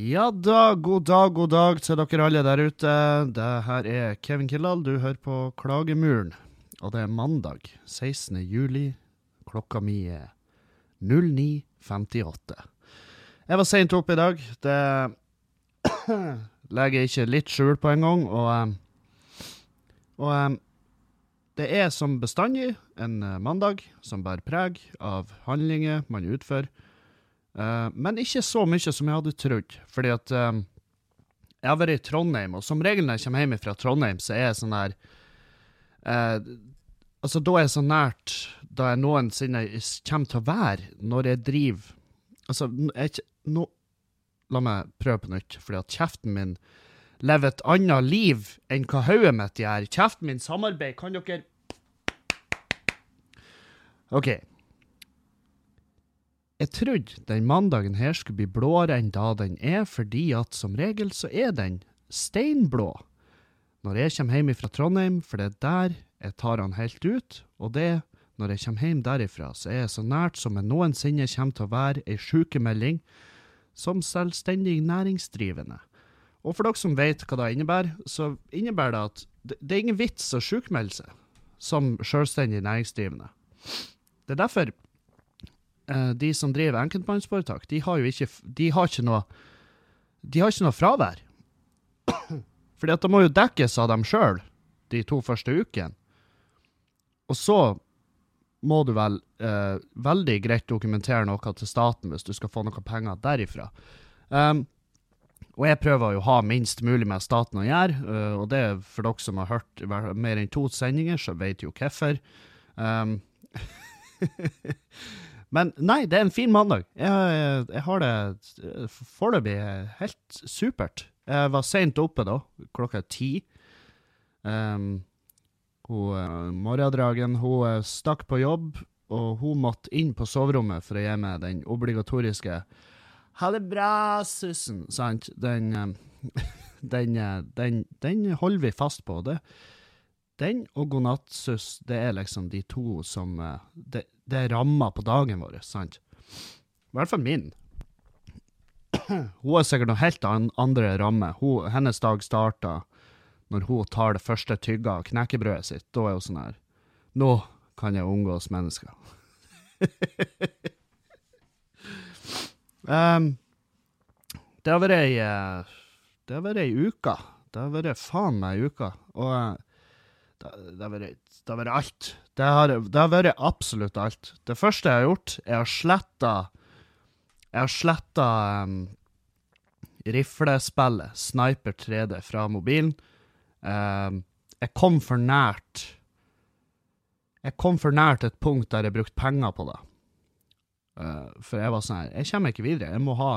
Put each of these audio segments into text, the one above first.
Ja da, god dag, god dag til dere alle der ute. Det her er Kevin Kildahl, du hører på Klagemuren. Og det er mandag 16. juli. Klokka mi er 09.58. Jeg var seint oppe i dag. Det legger jeg ikke litt skjul på engang. Og, eh, og eh, det er som bestandig en eh, mandag som bærer preg av handlinger man utfører. Uh, men ikke så mye som jeg hadde trodd. Fordi at um, jeg har vært i Trondheim, og som regel når jeg kommer hjem fra Trondheim, så er jeg sånn der uh, Altså, da er jeg så nært da jeg noensinne kommer til å være når jeg driver Altså, jeg nå La meg prøve på nytt, fordi at kjeften min lever et annet liv enn hva hodet mitt gjør. Kjeften min samarbeider, kan dere OK. Jeg trodde den mandagen her skulle bli blåere enn da den er, fordi at som regel så er den steinblå når jeg kommer hjem fra Trondheim, for det er der jeg tar han helt ut, og det, når jeg kommer hjem derifra, så er jeg så nært som jeg noensinne kommer til å være ei sykemelding som selvstendig næringsdrivende. Og for dere som vet hva det innebærer, så innebærer det at det er ingen vits å sjukmelde seg som selvstendig næringsdrivende. Det er derfor de som driver enkeltmannsforetak, de har jo ikke De har ikke noe De har ikke noe fravær. Fordi at det må jo dekkes av dem sjøl de to første ukene. Og så må du vel eh, veldig greit dokumentere noe til staten hvis du skal få noe penger derifra. Um, og jeg prøver jo å ha minst mulig med staten å gjøre, uh, og det er for dere som har hørt mer enn to sendinger, så vet jo hvorfor. Um, Men nei, det er en fin mandag. Jeg, jeg har det foreløpig helt supert. Jeg var seint oppe da, klokka ti. Um, hun, uh, Morgendragen uh, stakk på jobb, og hun måtte inn på soverommet for å gi meg den obligatoriske 'Ha det bra, Sussen', sant? Den, uh, den, den, den, holder vi fast på. Det, den og godnattsuss, det er liksom de to som det, det er ramma på dagen vår, sant? I hvert fall min. Hun har sikkert noe helt andre rammer. hennes dag starter når hun tar det første tygga av knekkebrødet sitt. Da er hun sånn her Nå kan jeg omgås mennesker. um, det har vært ei eh, Det har vært ei uke. Det har vært faen meg ei uke. Og eh, det, har vært, har alt. Det har, det har vært absolutt alt. Det første jeg har gjort, er å slette Jeg har sletta um, riflespillet Sniper 3D fra mobilen. Um, jeg kom for nært Jeg kom for nært et punkt der jeg brukte penger på det. Uh, for jeg var sånn her Jeg kommer ikke videre. Jeg må ha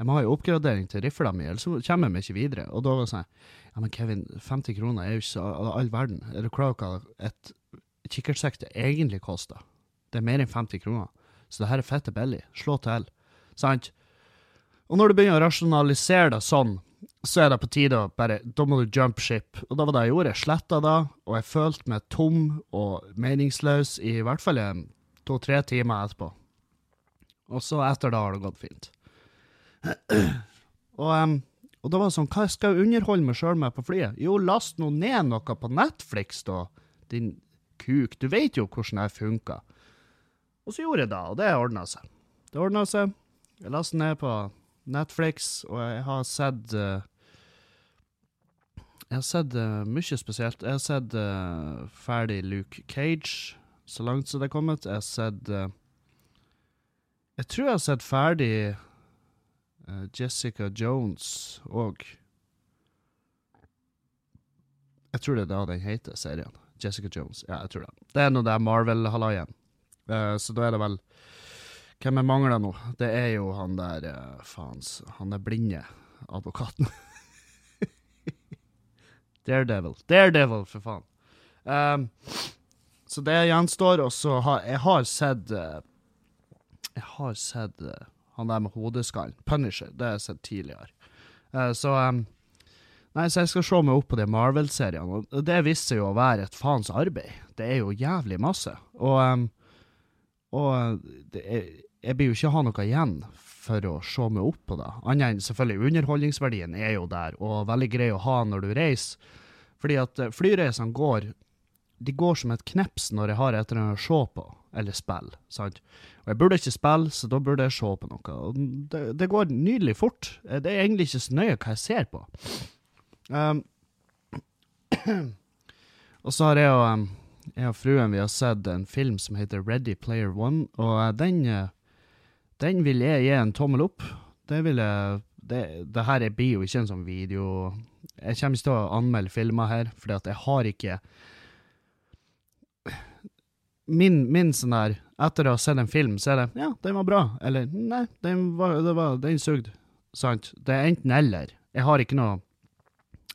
jeg må ha en oppgradering til rifla mi, ellers kommer de ikke videre. Og da var det sånn Ja, men Kevin, 50 kroner er jo ikke all verden. Er du klar over hva et kikkertsekte egentlig koster. Det er mer enn 50 kroner. Så det her er fette billig. Slå til. Sant? Og når du begynner å rasjonalisere det sånn, så er det på tide å bare Da må du jump ship. Og da var det jeg gjorde. Jeg sletta det, og jeg følte meg tom og meningsløs i hvert fall to-tre timer etterpå. Og så etter da har det gått fint. Og, um, og da var det sånn Hva skal jeg underholde meg sjøl med på flyet? Jo, last nå ned noe på Netflix, da. Din kuk. Du vet jo hvordan det funker. Og så gjorde jeg det, og det ordna seg. Det ordna seg. Jeg lastet ned på Netflix, og jeg har sett uh, Jeg har sett uh, mye spesielt. Jeg har sett uh, ferdig Luke Cage, så langt som det er kommet. Jeg har sett Jeg tror jeg har sett ferdig Jessica Jones og Jeg tror det er da den heter, serien. Jessica Jones. Ja, jeg tror det. Det er noe der Marvel-halaien. Uh, så da er det vel Hvem jeg mangler nå? Det er jo han der uh, Faens Han er blinde advokaten. Daredevil. Daredevil, for faen. Um, så det gjenstår. Og så har jeg har sett Jeg har sett han der med hodeskallen. Punisher. Det har jeg sett tidligere. Uh, så um, Nei, så jeg skal se meg opp på de Marvel-seriene, og det viste seg jo å være et faens arbeid. Det er jo jævlig masse. Og, um, og er, jeg blir jo ikke ha noe igjen for å se meg opp på det. Annet enn selvfølgelig underholdningsverdien er jo der, og veldig grei å ha når du reiser. Fordi at eh, flyreisene går de går som et kneps når jeg har et eller annet å se på, eller spille. sant? Og jeg burde ikke spille, så da burde jeg se på noe. Og det, det går nydelig fort. Eh, det er egentlig ikke så nøye hva jeg ser på. Um, og så har jeg og, um, jeg og fruen vi har sett en film som heter Ready Player One, og uh, den, uh, den vil jeg gi en tommel opp. Det vil jeg det, det her blir jo ikke en sånn video Jeg kommer ikke til å anmelde filmer her, fordi at jeg har ikke min, min sånn der Etter å ha sett en film, så er det Ja, den var bra. Eller Nei, den, var, det var, den sugde. Sant? Det er enten eller. Jeg har ikke noe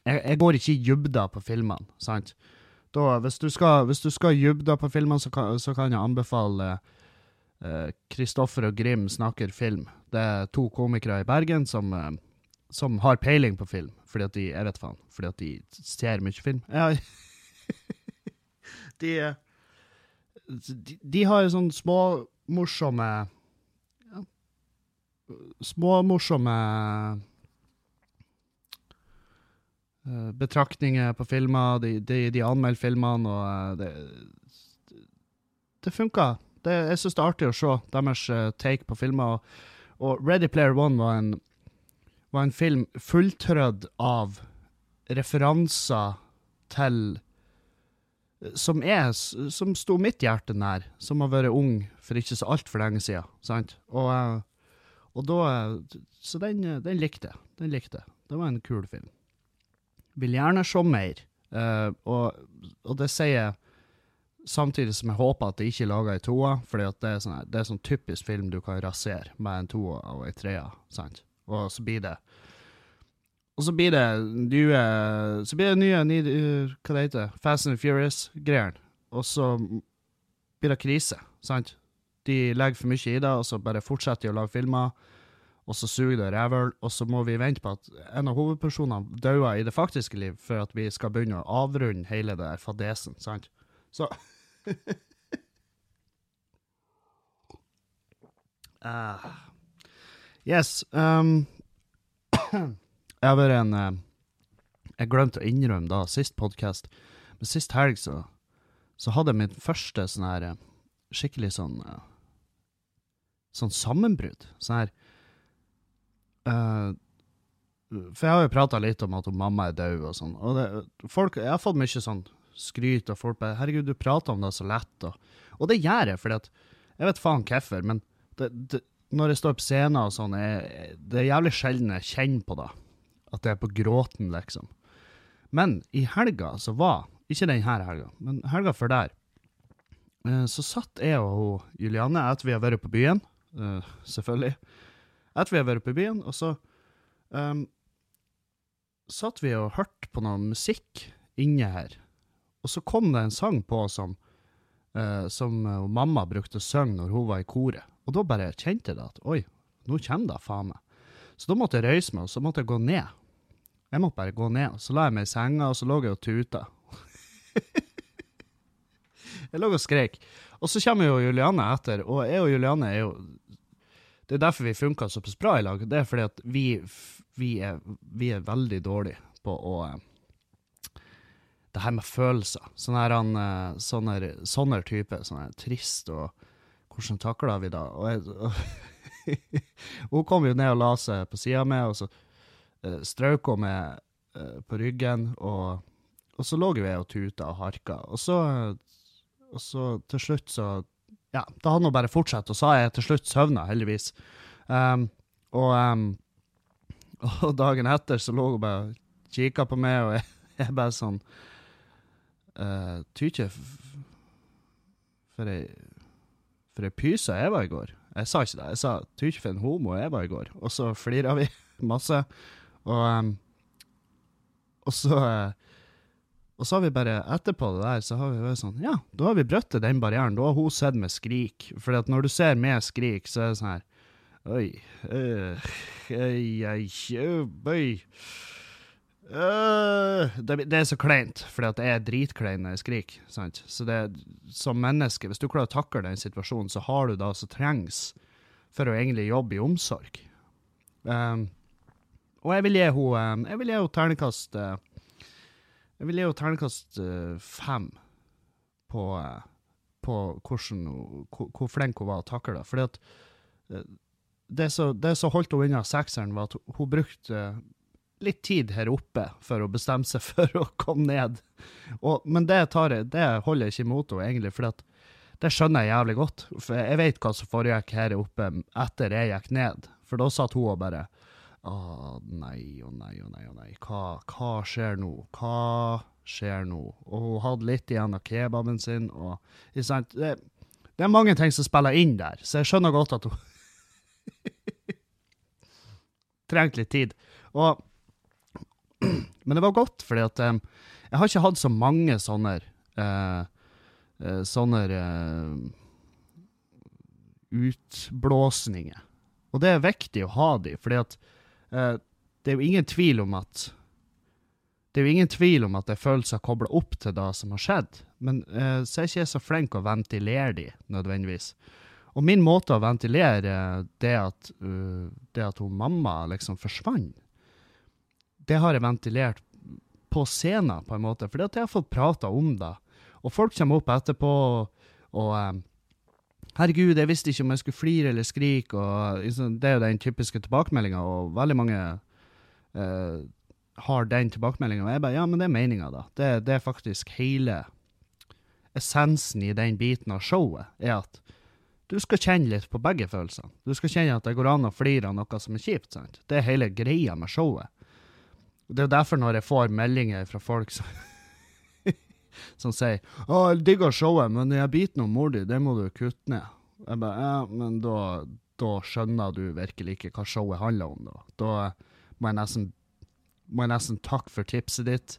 Jeg, jeg går ikke i dybda på filmene, sant? Da, hvis du skal, hvis du skal dybda på filmene, så så kan jeg anbefale Kristoffer uh, og Grim snakker film. Det er to komikere i Bergen som, uh, som har peiling på film, fordi at de Jeg vet faen. Fordi at de ser mye film. Ja, de de, de har sånn småmorsomme ja, Småmorsomme uh, betraktninger på filmer. De, de, de anmelder filmene, og uh, det, det funker. Det, jeg syns det er artig å se deres uh, take på filmer. Og, og, Ready Player One var en, var en film fulltrødd av referanser til som er Som sto mitt hjerte nær, som har vært ung for ikke så altfor lenge siden. Sant? Og, eh, og da Så den, den likte. Den likte. Det var en kul film. Vil gjerne se mer. Uh, og, og, det sier jeg samtidig som jeg håper at det ikke er laga i toa, for det, sånn, det er sånn typisk film du kan rasere med en toa og en trea. Sant? Og så blir det og så blir det nye Så blir det nye Hva det heter Fast and Furious-greier. Og så blir det krise, sant? De legger for mye i det, og så bare fortsetter de å lage filmer. Og så suger det rævhøl, og så må vi vente på at en av hovedpersonene dauer i det faktiske liv, for at vi skal begynne å avrunde hele det der fadesen, sant? Så uh, Yes. Um Jeg har vært en eh, Jeg glemte å innrømme da, sist podkast, men sist helg så, så hadde jeg mitt første sånn her eh, skikkelig sånn eh, Sånn sammenbrudd. Sånn her uh, For jeg har jo prata litt om at mamma er død og sånn. Og det, folk, jeg har fått mye sånn skryt, og folk bare 'Herregud, du prater om det så lett', og, og det gjør jeg, fordi at Jeg vet faen hvorfor, men det, det, når jeg står på scenen og sånn, jeg, det er jævlig sjelden jeg kjenner på det. At det er på gråten, liksom. Men i helga så var, ikke denne helga, men helga før der, eh, så satt jeg og Juliane etter vi har vært på byen, uh, selvfølgelig. Etter vi har vært på byen, og så um, satt vi og hørte på noe musikk inne her. Og så kom det en sang på som, uh, som mamma brukte å synge når hun var i koret. Og da bare kjente jeg det at oi, nå kommer det faen meg. Så da måtte jeg røyse meg, og så måtte jeg gå ned jeg måtte bare gå ned. Så la jeg meg i senga, og så lå jeg og tuta. jeg lå og skreik. Og så kommer jo Juliane etter, og jeg og Juliane er jo Det er derfor vi funka såpass bra i lag. Det er fordi at vi, vi, er, vi er, veldig dårlige på å Det her med følelser. Sånne, her, sånne, sånne typer. Sånne trist og Hvordan takla vi da? Og jeg, og hun kom jo ned og la seg på sida mi, og så uh, strøk med uh, på ryggen, og, og så lå vi og tuta og harka. Og så, og så til slutt så Ja, da hadde hun bare fortsatt, og så har jeg til slutt søvna, heldigvis. Um, og, um, og dagen etter så lå hun bare og kikka på meg, og jeg, jeg bare sånn uh, Tykje, for ei for ei pyse jeg var i går. Jeg sa ikke det. Jeg sa tykje for en homo jeg var i går. Og så flira vi masse. Og, um, og så uh, og så har vi bare, etterpå det der, så har vi vært sånn Ja, da har vi brøttet den barrieren. Da har hun sett med skrik. For når du ser med skrik, så er det sånn her Oi, øh, øy, øy, øy, øh, det, det, er så kleint, for det er jeg skriker. Sant? Så det, som menneske, hvis du klarer å takle den situasjonen, så har du det som trengs for å egentlig jobbe i omsorg. Um, og jeg vil gi henne terningkast uh, Jeg vil gi henne terningkast uh, fem på, på hvordan, hvor, hvor flink hun var å takle det. Fordi at det som holdt henne unna sekseren, var at hun brukte litt tid her oppe for å bestemme seg for å komme ned. Og, men det, jeg, det, holder jeg ikke imot henne, egentlig, for det skjønner jeg jævlig godt. For jeg vet hva som foregikk her oppe etter jeg gikk ned. For da satt hun og bare Å nei, å nei, å nei, å nei. Hva, hva skjer nå? Hva skjer nå? Og hun hadde litt igjen av kebaben sin. og det, det, er mange ting som spiller inn der, så jeg skjønner godt at hun trengte litt tid. Og men det var godt, fordi at um, jeg har ikke hatt så mange sånne uh, uh, Sånne uh, utblåsninger. Og det er viktig å ha de, fordi at det er jo ingen tvil om at det er jo ingen tvil om at det er følelser kobla opp til det som har skjedd, men så er ikke jeg så flink å ventilere de, nødvendigvis. Og min måte å ventilere det at, det at hun mamma liksom forsvant, det har jeg ventilert på scenen, på en måte, fordi at jeg har fått prata om det. Og folk kommer opp etterpå og um, Herregud, jeg visste ikke om jeg skulle flire eller skrike. og liksom, Det er jo den typiske tilbakemeldinga, og veldig mange uh, har den tilbakemeldinga. Og jeg bare Ja, men det er meninga, da. Det, det, er faktisk hele essensen i den biten av showet, er at du skal kjenne litt på begge følelsene. Du skal kjenne at det går an å flire av noe som er kjipt. sant? Det er hele greia med showet. Det er jo derfor når jeg får meldinger fra folk som, som sier 'Å, jeg digger showet, men den biten om mor di, det må du kutte ned'. Jeg bare, ja, men da, da, skjønner du virkelig ikke hva showet handler om. Da, da må, jeg nesten, må jeg nesten takke for tipset ditt.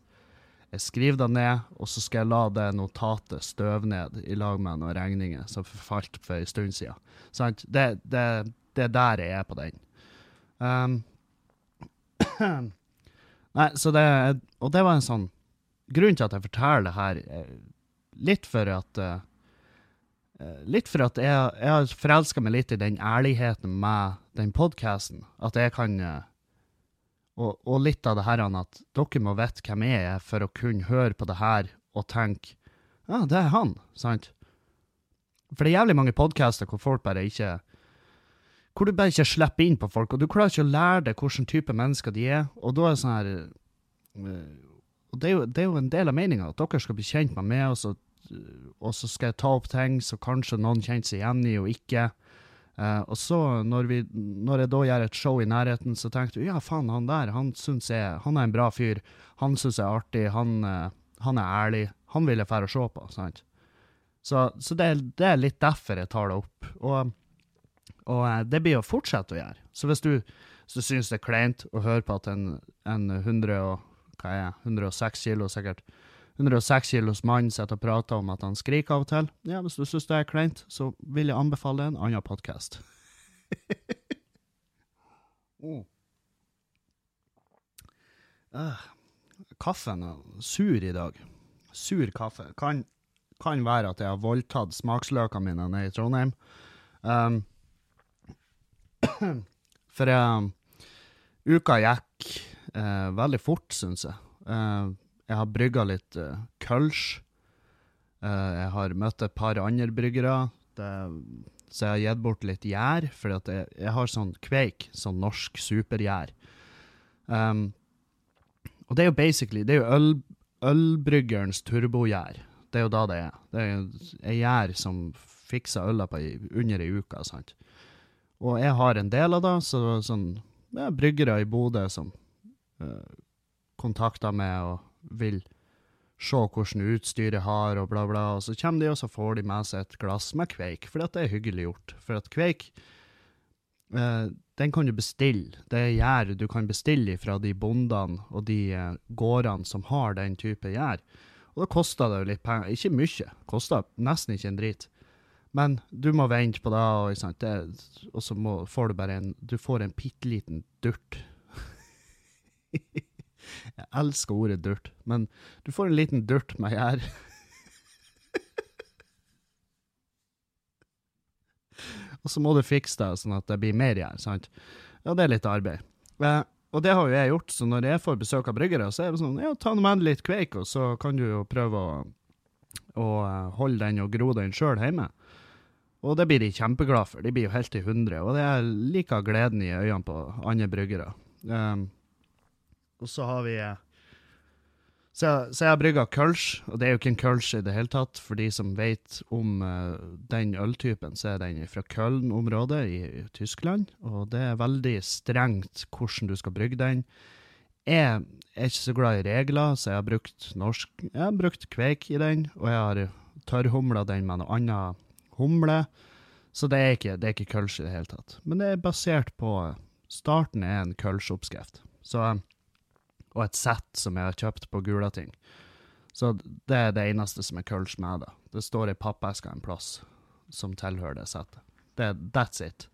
Jeg skriver det ned, og så skal jeg la det notatet støve ned i lag med noen regninger som forfalt for en stund siden. Sant? Det, det, det, er der jeg er på den. Um, Nei, så det Og det var en sånn Grunnen til at jeg forteller det her, litt for at uh, Litt for at jeg, jeg har forelska meg litt i den ærligheten med den podkasten. At jeg kan uh, og, og, litt av det her at dere må vite hvem jeg er for å kunne høre på det her og tenke Ja, det er han, sant? For det er jævlig mange podkaster hvor folk bare ikke hvor du bare ikke slipper inn på folk, og du klarer ikke å lære deg hvilken type mennesker de er. Og da er det sånn her eh, Og det er, jo, det er jo en del av meninga, at dere skal bli kjent med meg, og så, og så, skal jeg ta opp ting så kanskje noen kjenner seg igjen i, og ikke. Uh, og så, når, vi, når, jeg da gjør et show i nærheten, så tenker du ja, faen, han der, han syns jeg Han er en bra fyr. Han syns jeg er artig. Han, uh, han, er ærlig. Han vil jeg dra og se på, sant? Så, så det, det, er litt derfor jeg tar det opp. Og og uh, det blir å fortsette å gjøre. Så hvis du, hvis du syns det er kleint å høre på at en, en 100 og, hva er, jeg, 106 kilo sikkert 106 kilos mann sitter og prater om at han skriker av og til. Ja, Hvis du syns det er kleint, så vil jeg anbefale en annen podkast. oh. uh, kaffen er sur i dag. Sur kaffe. Kan, kan være at jeg har voldtatt smaksløkene mine nede i Trondheim. Um, For um, uka gikk uh, veldig fort, syns jeg. Eh, jeg har brygga litt eh, kølsj. jeg har møtt et par andre bryggere, det, så jeg har gitt bort litt gjær. For jeg, jeg, har sånn kveik, sånn norsk supergjær. Um, og det er jo basically Det er jo øl, ølbryggerens turbogjær. Det er jo da det er. Det er gjær som fikser øla på under ei uke. sant? Og jeg har en del av det, så sånn ja, bryggere i Bodø som kontakter med og vil se hvordan utstyret har, og bla, bla. Og så kommer de, og så får de med seg et glass med kveik, for det er hyggelig gjort. For at kveik, eh, den kan du bestille. Det er gjær du kan bestille fra de bondene og de eh, gårdene som har den type gjær. Og da koster det jo litt penger. Ikke mye, koster nesten ikke en drit. Men du må vente på det, og, og så må, får du bare en Du får en bitte liten durt. Jeg elsker ordet durt, men du får en liten durt med gjær. og så må du fikse det sånn at det blir mer gjær. sant? Ja, det er litt arbeid. Eh, og det har jo jeg gjort, så når jeg får besøk av bryggere, så er det sånn ja, ta nå med litt kveik, og så kan du jo prøve å, å eh, holde den og gro den sjøl hjemme. Og det blir de kjempeglade for. De blir jo helt i hundre. Og det er like gleden i øynene på andre bryggere. Um, og så har vi eh, så, så jeg har brygga kølsj, og det er jo ikke en kølsj i det hele tatt. For de som vet om uh, den øltypen, så er den fra Köln-området i, i, Tyskland. Og det er veldig strengt hvordan du skal brygge den. Jeg er ikke så glad i regler, så jeg har brukt norsk Jeg har brukt kveik i den, og jeg har tørrhumla den med noe annet humle. Så det er ikke, det ikke kølsch i det hele tatt. Men det er basert på Starten er en kølsjoppskrift. Så og et sett som jeg har kjøpt på Gulating. Så det er det eneste som er kølsch med det. Det står i pappeska en plass som tilhører det settet. Det, that's it.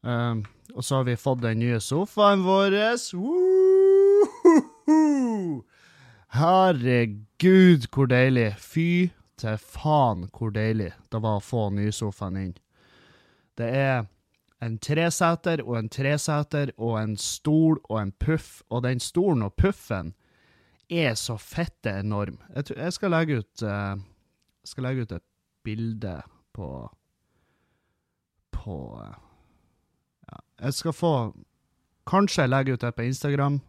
Um, og så har vi fått den nye sofaen vår. Herregud, hvor deilig. Fy til faen hvor deilig det var å få nysofaen inn. Det er en treseter og en treseter og en stol og en puff, og den stolen og puffen er så fette enorm. Jeg, tror, jeg skal legge ut uh, skal legge ut et bilde på på uh, ja, Jeg skal få Kanskje jeg legger ut det på Instagram.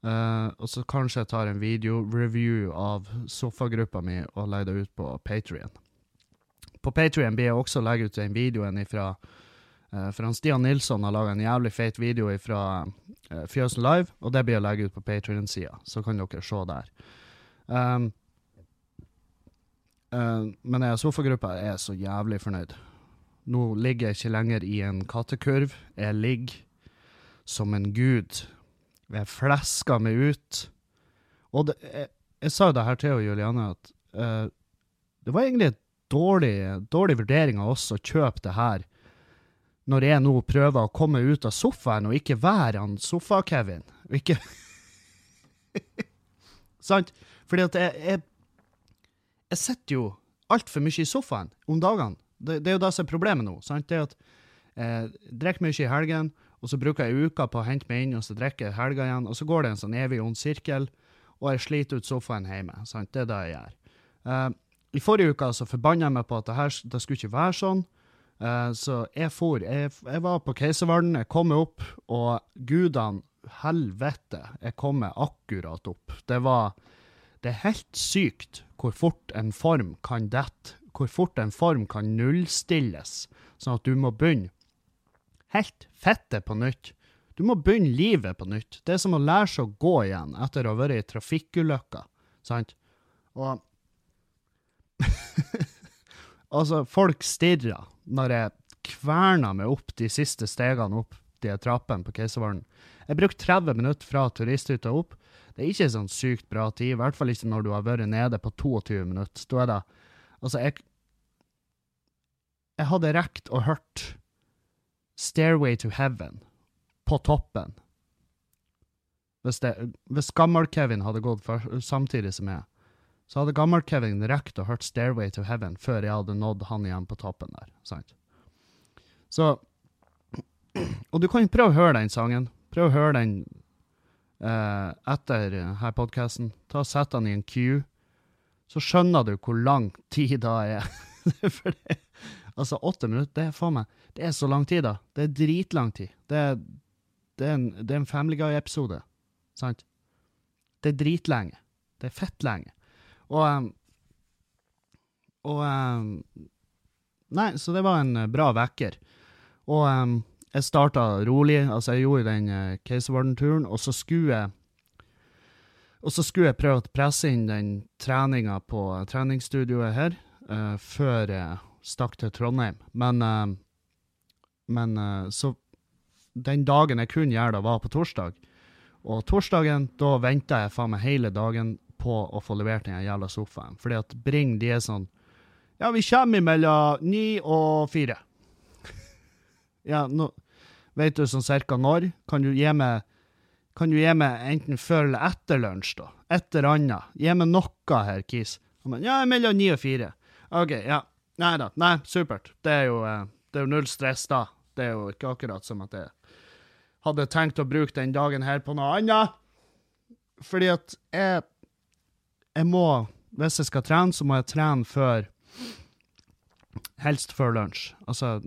Uh, og så kanskje jeg tar en video-review av sofagruppa mi og legger det ut på Patrion. På Patrion blir jeg også legge ut den videoen ifra for han Stian Nilsson har laga en jævlig feit video fra uh, Fjøsen Live, og det blir å legge ut på Patrion-sida, så kan dere se der. Um, uh, men jeg sofagruppa er så jævlig fornøyd. Nå ligger jeg ikke lenger i en kattekurv. Jeg ligger som en gud. Jeg flesker meg ut. Og det, jeg, jeg, sa det her til Juliane, at uh, det var egentlig en dårlig, dårlig vurdering av oss å kjøpe det her når jeg nå prøver å komme ut av sofaen og ikke være han Sofa-Kevin. Ikke Sant? Fordi at jeg, jeg, jeg sitter jo altfor mye i sofaen om dagene. Det, det, er jo det som er problemet nå. sant? Det er at jeg drikker mye i helgen, og så bruker jeg uka på å hente meg inn, og så drikker jeg helga igjen, og så går det en sånn evig ond sirkel, og jeg sliter ut sofaen hjemme. sant? Det er det jeg gjør. Uh, I forrige uke så forbanna jeg meg på at det, her, det skulle ikke være sånn. Uh, så jeg for. Jeg, jeg var på Keiservarden, jeg kom opp, og gudene helvete, jeg kom meg akkurat opp. Det var Det er helt sykt hvor fort en form kan dette, hvor fort en form kan nullstilles, sånn at du må begynne helt fette på nytt. Du må begynne livet på nytt. Det er som å lære seg å gå igjen etter å ha vært i trafikkulykker, sant? Og Altså, folk stirrer når jeg kverna meg opp de siste stegene opp de trappene på Keiservollen. Jeg brukte 30 minutter fra turisthytta opp. Det er ikke sånn sykt bra tid, i hvert fall ikke når du har vært nede på 22 minutter. Da er det Altså, jeg Jeg hadde rekt og hørt Stairway to Heaven på toppen. Hvis, hvis Gammel-Kevin hadde gått for, samtidig som jeg, så hadde gammel-Kevin rekt og hørt 'Stairway to Heaven' før jeg hadde nådd han igjen på toppen der. sant? Så Og du kan prøve å høre den sangen. Prøv å høre den eh, etter her podkasten. Ta Sett den i en queue. Så skjønner du hvor lang tid da er. For det, altså, åtte minutter, det er faen meg Det er så lang tid, da. Det er dritlang tid. Det er, det er en, det er en Family Guy-episode, sant? Det er dritlenge. Det er fett lenge. Og, um, og um, Nei, så det var en uh, bra vekker. Og um, jeg starta rolig. Altså, jeg gjorde den uh, Keiservarden-turen, og så skulle jeg og så skulle jeg prøve å presse inn den treninga på treningsstudioet her uh, før jeg stakk til Trondheim. Men, uh, men uh, så Den dagen jeg kunne gjøre det, var på torsdag. Og torsdagen, da venta jeg faen meg hele dagen på å få levert den jævla sofaen. Fordi at Bring de er sånn Ja, vi kommer mellom ni og fire. ja, nå Vet du sånn cirka når? Kan du gi meg kan du gi meg enten før eller etter lunsj, da? Et eller annet. Gi meg noe her, Kis. Ja, mellom ni og fire. OK, ja. Nei da. Nei, supert. Det er jo, eh, det er jo null stress da. Det er jo ikke akkurat som at jeg hadde tenkt å bruke den dagen her på noe annet. Fordi at jeg Jeg må Hvis jeg skal trene, så må jeg trene før Helst før lunsj. Altså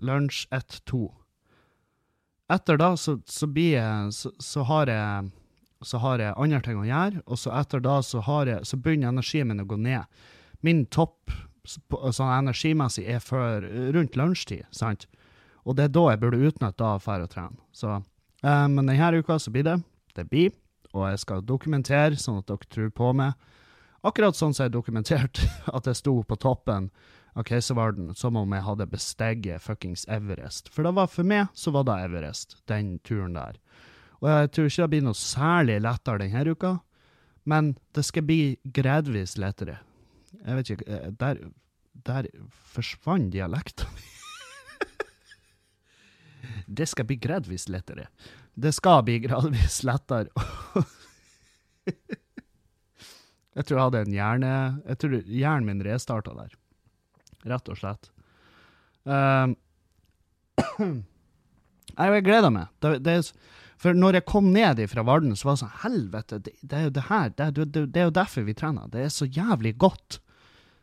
lunsj 1-2. Etter da så, så blir jeg så, så har jeg så har jeg andre ting å gjøre, og så etter da så, har jeg, så begynner energien min å gå ned. Min topp sånn energimessig er før, rundt lunsjtid, sant? Og det er da jeg burde utnytte da for å trene. Så, eh, men denne uka så blir det, det blir, og jeg skal dokumentere sånn at dere tror på meg. Akkurat sånn som jeg dokumenterte at jeg sto på toppen av Keiservarden, som om jeg hadde besteget fuckings Everest. For det var for meg, så var det Everest, den turen der. Og jeg tror ikke det blir noe særlig lettere denne uka, men det skal bli gradvis lettere. Jeg vet ikke, eh, der, der forsvant dialekten min. det skal bli gradvis lettere. Det skal bli gradvis lettere. jeg tror jeg hadde en hjerne... Jeg tror hjernen min restarta der. Rett og slett. Um, jeg gleder meg. Det, det for når jeg kom ned fra Varden, så var det sånn Helvete, det, det er jo det her. Det, er jo derfor vi trener. Det er så jævlig godt,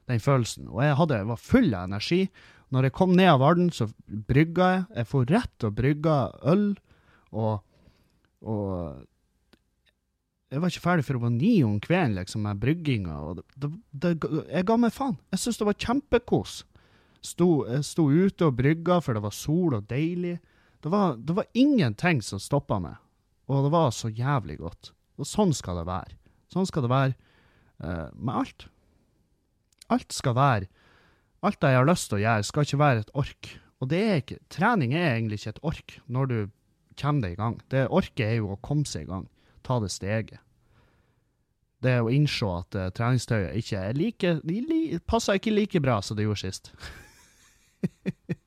den følelsen. Og jeg, hadde, var full av energi. Når jeg kom ned av Varden, så brygga jeg. Jeg får rett og brygga øl. Og, og Jeg var ikke ferdig før det var ni om kvelden, liksom, med brygginga. Jeg ga meg faen. Jeg syntes det var kjempekos. Sto, jeg sto ute og brygga, for det var sol og deilig. Det var, det var ingenting som stoppa meg, og det var så jævlig godt. Og sånn skal det være. Sånn skal det være uh, med alt. Alt skal være Alt jeg har lyst til å gjøre, skal ikke være et ork. Og det er ikke Trening er egentlig ikke et ork når du kommer deg i gang. Det orket er jo å komme seg i gang. Ta det steget. Det å innse at uh, treningstøyet ikke er like, li, passer ikke like bra som det gjorde sist.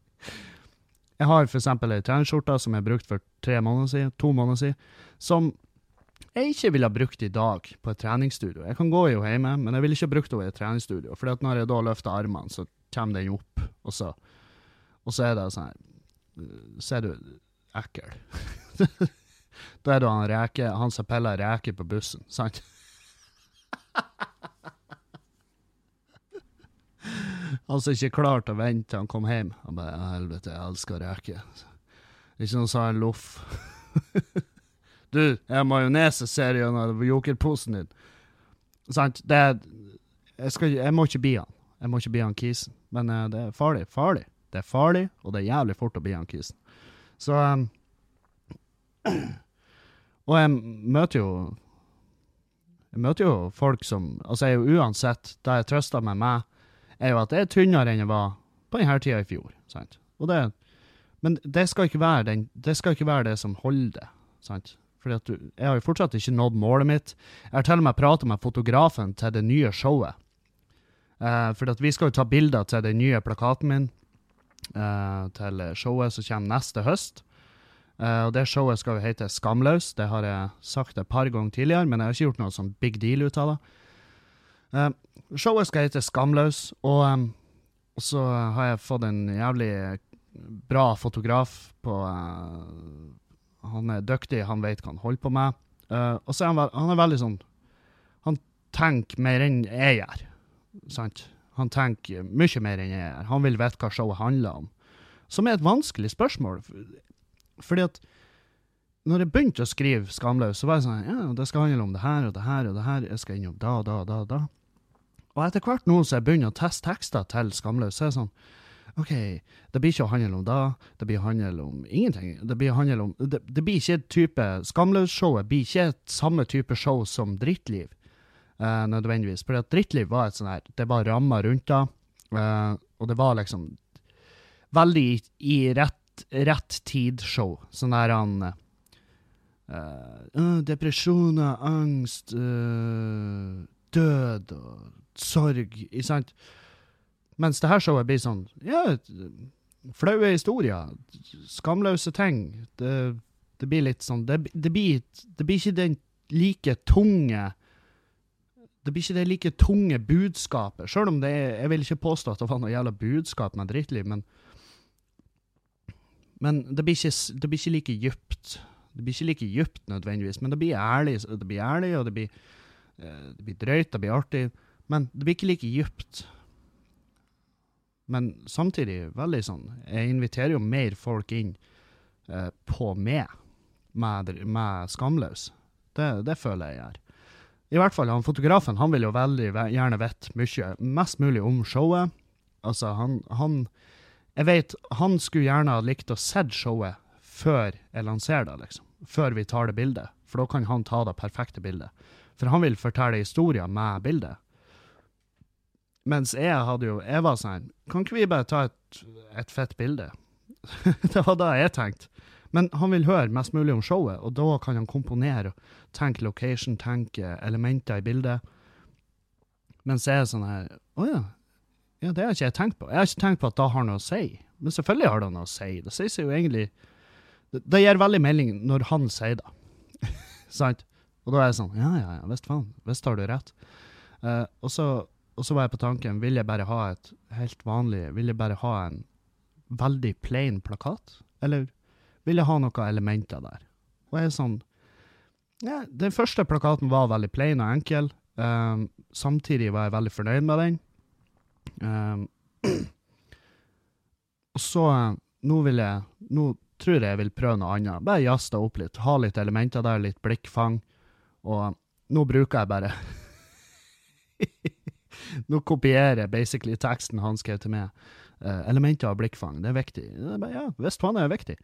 Jeg har eksempel ei treningsskjorte som jeg brukte for tre måneder siden, to måneder siden, som jeg ikke ville ha brukt i dag på et treningsstudio. Jeg kan gå henne hjemme, men jeg ville ikke brukt henne i et treningsstudio. For når jeg da løfter armene, så kommer den opp, og så, og så er det sånn her Så er du ekkel. da er du han reke, han som peller reker på bussen, sant? Han som ikke klarte å vente til han kom hjem. Han bare 'Helvete, jeg elsker reker'. Ikke noe sa en loff. du, jeg har majones jeg ser gjennom jokerposen din. Sant? Det er jeg, skal, jeg må ikke bli han. Jeg må ikke bli han kisen. Men uh, det er farlig. Farlig. Det er farlig, og det er jævlig fort å bli han kisen. Så um, Og jeg møter jo Jeg møter jo folk som Altså, jeg er jo uansett Det jeg trøster med meg er jo at jeg er tynnere enn jeg var på denne tida i fjor. Sant? Og det, men det skal, ikke være den, det skal ikke være det som holder det. Sant? Fordi at du, jeg har jo fortsatt ikke nådd målet mitt. Jeg har til og med prata med fotografen til det nye showet. Uh, fordi at vi skal jo ta bilder til den nye plakaten min eh, til showet som kommer neste høst. Eh, og det showet skal jo hete Skamløs. Det har jeg sagt et par ganger tidligere, men jeg har ikke gjort noe sånn big deal ut av det. Eh, showet skal hete Skamløs, og, og så har jeg fått en jævlig bra fotograf på eh, Han er dyktig, han vet hva han holder på med. Eh, og så er han, han er veldig sånn Han tenker mer enn jeg gjør, sant? Han tenker mye mer enn jeg gjør. Han vil vite hva showet handler om. Som er et vanskelig spørsmål. Fordi at når jeg begynte å skrive Skamløs, så var jeg sånn Ja, det skal handle om det her og det her og det her. Jeg skal innom da, da, da, da. Og etter hvert nå som jeg begynner å teste tekster til Skamløs, så er det sånn OK, det blir ikke å handle om da, det blir å handle om ingenting. Det blir å handle om Det, det blir ikke et type Skamløs-showet blir ikke et samme type show som Drittliv, eh, nødvendigvis. For Drittliv var et sånn her Det var rammer rundt det, uh, og det var liksom veldig i, i rett, rett tid-show. Sånn der han eh, øh, Depresjoner, angst, øh, død og sorg, ikke sant? Mens det her showet blir sånn Ja, flaue historier, skamløse ting. Det, det blir litt sånn Det, det, blir, det blir ikke den like tunge Det blir ikke det like tunge budskapet, sjøl om det er Jeg vil ikke påstå at det var noe jævla budskap med drittliv, men Men det blir ikke, det blir ikke like dypt. Det blir ikke like dypt nødvendigvis, men det blir ærlig, det blir ærlig og det blir, eh, det blir drøyt, det blir artig. Men det blir ikke like dypt. Men samtidig veldig sånn Jeg inviterer jo mer folk inn eh, på meg med, med Skamløs. Det, det føler jeg gjør. I hvert fall han fotografen han vil jo veldig gjerne vite mye, mest mulig om showet. Altså, han, han Jeg vet han skulle gjerne ha likt å sett showet før jeg lanserer det, liksom. Før vi tar det bildet. For da kan han ta det perfekte bildet. For han vil fortelle historier med bildet. Mens jeg hadde jo Jeg var sånn Kan ikke vi bare ta et, et fett bilde? det var da jeg tenkte. Men han vil høre mest mulig om showet, og da kan han komponere tenke location, tenke elementer i bildet. Mens jeg er sånn her Å ja. Ja, det har ikke jeg tenkt på. Jeg har ikke tenkt på at det har noe å si. Men selvfølgelig har det noe å si. Det sier seg jo egentlig Det, det gir veldig melding når han sier det. Sant? Og da er jeg sånn Ja, ja, ja, visst faen. Visst har du rett. Uh, og, så, og så var jeg på tanken Vil jeg bare ha et helt vanlig Vil jeg bare ha en veldig plain plakat? Eller vil jeg ha noen elementer der? Og jeg er sånn ja, Den første plakaten var veldig plain og enkel. Um, samtidig var jeg veldig fornøyd med den. Um, og så eh, Nå vil jeg Nå tror jeg jeg vil prøve noe annet. Bare jazze opp litt. Ha litt elementer der, litt blikkfang. Og nå bruker jeg bare Nå kopierer jeg basically teksten han skrev til meg. Uh, elementer av blikkfang, det er viktig. Ja, visst faen er det viktig.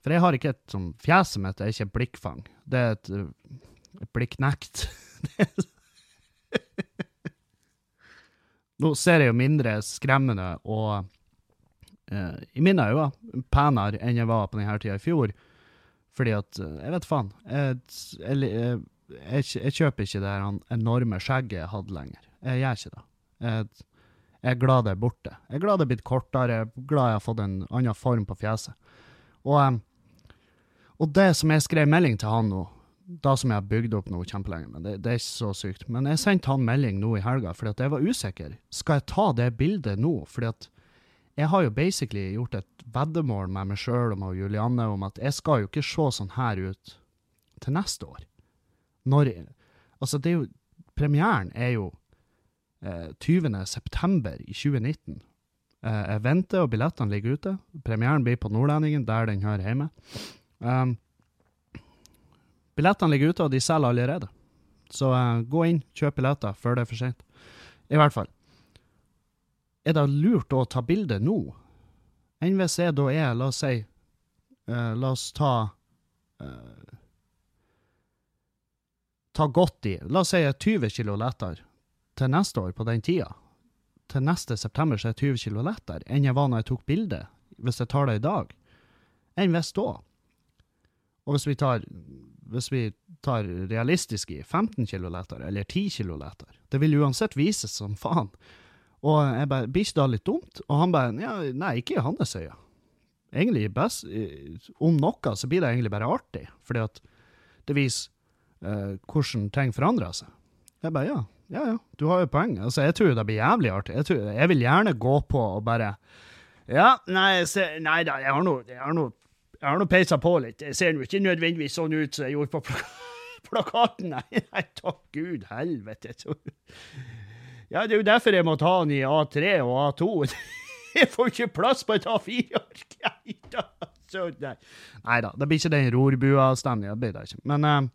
For jeg har ikke et sånn Fjeset mitt er ikke et blikkfang. Det er et, uh, et blikknekt. Nå ser jeg jo mindre skremmende og eh, i mine øyne penere enn jeg var på denne tida i fjor. Fordi at eh, Jeg vet faen. Jeg, jeg, jeg, jeg, kjøper ikke det her enorme skjegget jeg hadde lenger. Jeg gjør ikke det. Jeg, jeg er glad det er borte. Jeg er glad det er blitt kortere. Jeg er glad jeg har fått en annen form på fjeset. Og, em, og det som jeg skrev melding til han nå, da som jeg har bygd opp nå kjempelenge, men det, det er ikke så sykt, men jeg sendte han melding nå i helga fordi at jeg var usikker. Skal jeg ta det bildet nå? Fordi at jeg har jo basically gjort et veddemål med meg sjøl og med Julianne om at jeg skal jo ikke se sånn her ut til neste år. Når Altså, det er jo Premieren er jo eh, 20. september i 2019. Eh, jeg venter, og billettene ligger ute. Premieren blir på Nordlendingen, der den hører hjemme. Um, billettene ligger ute, og de selger allerede. Så uh, gå inn, kjøp billetter før det er for sent. I hvert fall. Er det lurt å ta bilde nå? Enn hvis jeg da er, la oss si uh, La oss ta uh, Ta godt i. La oss si er 20 kilo lettere til neste år på den tida. Til neste september så er jeg 20 kilo lettere enn jeg var når jeg tok bilde, hvis jeg tar det i dag. Enn hvis da. Og hvis vi tar, hvis vi tar realistisk i 15 kilo eller 10 kilo det vil uansett vises som faen. Og jeg bare, blir ikke det litt dumt? Og han bare, ja, nei, ikke i hans øyne. Egentlig best, om noe så blir det egentlig bare artig, fordi at det viser eh, hvordan ting forandrer seg. Jeg bare, ja, ja, ja, du har jo poeng. Altså, jeg tror det blir jævlig artig. Jeg, tror, jeg vil gjerne gå på og bare, ja, nei, se, nei da, jeg har noe, jeg har noe, jeg har nå peisa på litt. Jeg ser jo ikke nødvendigvis sånn ut som jeg gjorde på plak plakaten, nei, nei, takk Gud, helvete. Ja, det er jo derfor jeg må ta den i A3 og A2. Jeg får ikke plass på et A4-ark. Nei da. Det blir ikke den rorbua-stemninga, det blir det ikke. Men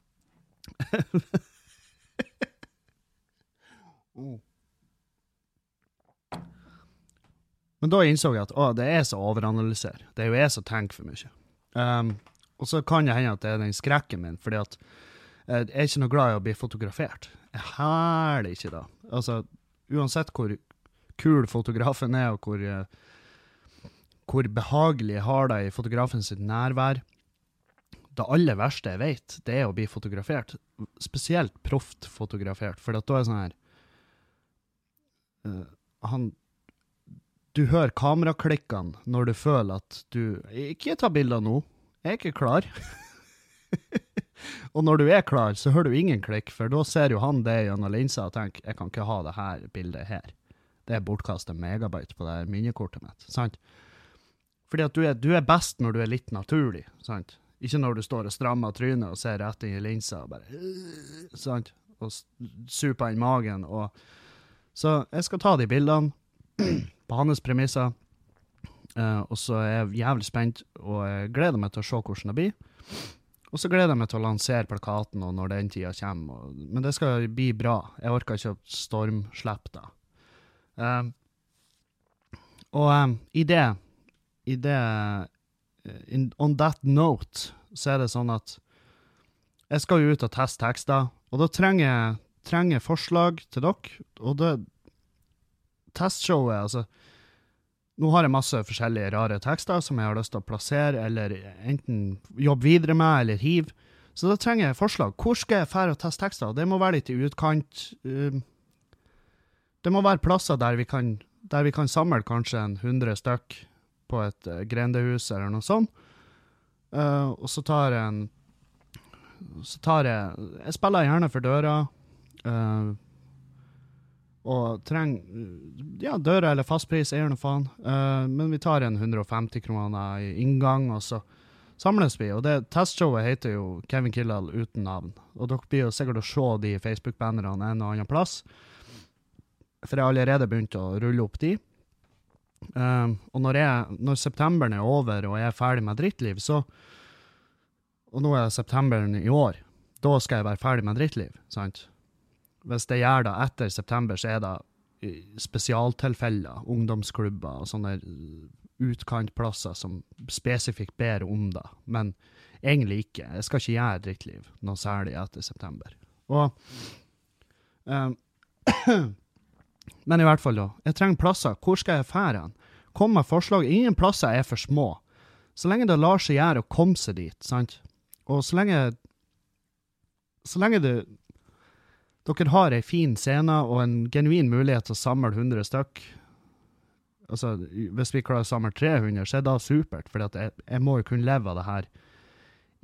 Mm. Men da innså jeg at å, det er så overanalysere. Det er jo jeg som tenker for mye. Um, og så kan det hende at det er den skrekken min, fordi at eh, jeg er ikke noe glad i å bli fotografert. Jeg hæler ikke da. Altså, uansett hvor kul fotografen er, og hvor, eh, hvor behagelig jeg har det i sitt nærvær. Det aller verste jeg vet, det er å bli fotografert. Spesielt proft fotografert, for da er det sånn her uh, Han Du hører kameraklikkene når du føler at du Ikke ta bilder nå, jeg er ikke klar. og når du er klar, så hører du ingen klikk, for da ser jo han det gjennom linsa og tenker jeg kan ikke ha det her bildet her. Det er bortkastet megabyte på det minnekortet mitt. sant? Fordi at du er, du er best når du er litt naturlig. sant? Ikke når du står og strammer trynet og ser rett inn i linsa og bare øh, sant? Og super inn magen. Og, så jeg skal ta de bildene på hans premisser. Uh, og så er jeg jævlig spent, og jeg gleder meg til å se hvordan det blir. Og så gleder jeg meg til å lansere plakaten og når den tida kommer. Og, men det skal bli bra. Jeg orker ikke å stormslippe det. Uh, og um, i det, i det eh, in, On that note så er det sånn at jeg skal jo ut og teste tekster, og da trenger jeg trenger forslag til dere. Og det Testshowet, altså Nå har jeg masse forskjellige rare tekster som jeg har lyst til å plassere, eller enten jobbe videre med, eller hive. Så da trenger jeg forslag. Hvor skal jeg fære og teste tekster? Det må være litt i utkant. um, det må være plasser der vi kan, der vi kan samle kanskje en 100 stykk på et uh, grendehus eller noe sånt. Eh, og så tar jeg en Så tar jeg Jeg spiller gjerne for døra. Og trenger Ja, døra eller fastpris, er noe faen. Uh, men vi tar en 150 kroner i inngang, og så samles vi. Og det testshowet heter jo Kevin Kildahl uten navn. Og dere blir jo sikkert å se de Facebook-bannerne en og annen plass. For jeg har allerede begynt å rulle opp de. Um, og når, når septemberen er over og jeg er ferdig med drittliv, så Og nå er septemberen i år. Da skal jeg være ferdig med drittliv, sant? Hvis det gjør det etter september, så er det spesialtilfeller, ungdomsklubber og sånne uh, utkantplasser som spesifikt ber om det. Men egentlig ikke. Jeg skal ikke gjøre drittliv noe særlig etter september. Og um, Men i hvert fall, da. Jeg trenger plasser. Hvor skal jeg fære hen? Kom med forslag. Ingen plasser er for små. Så lenge det lar seg gjøre å komme seg dit, sant? Og så lenge Så lenge det dere har ei fin scene og en genuin mulighet til å samle 100 stykk Altså, hvis vi klarer å samle 300, så er det supert, for jeg, jeg må jo kunne leve av det her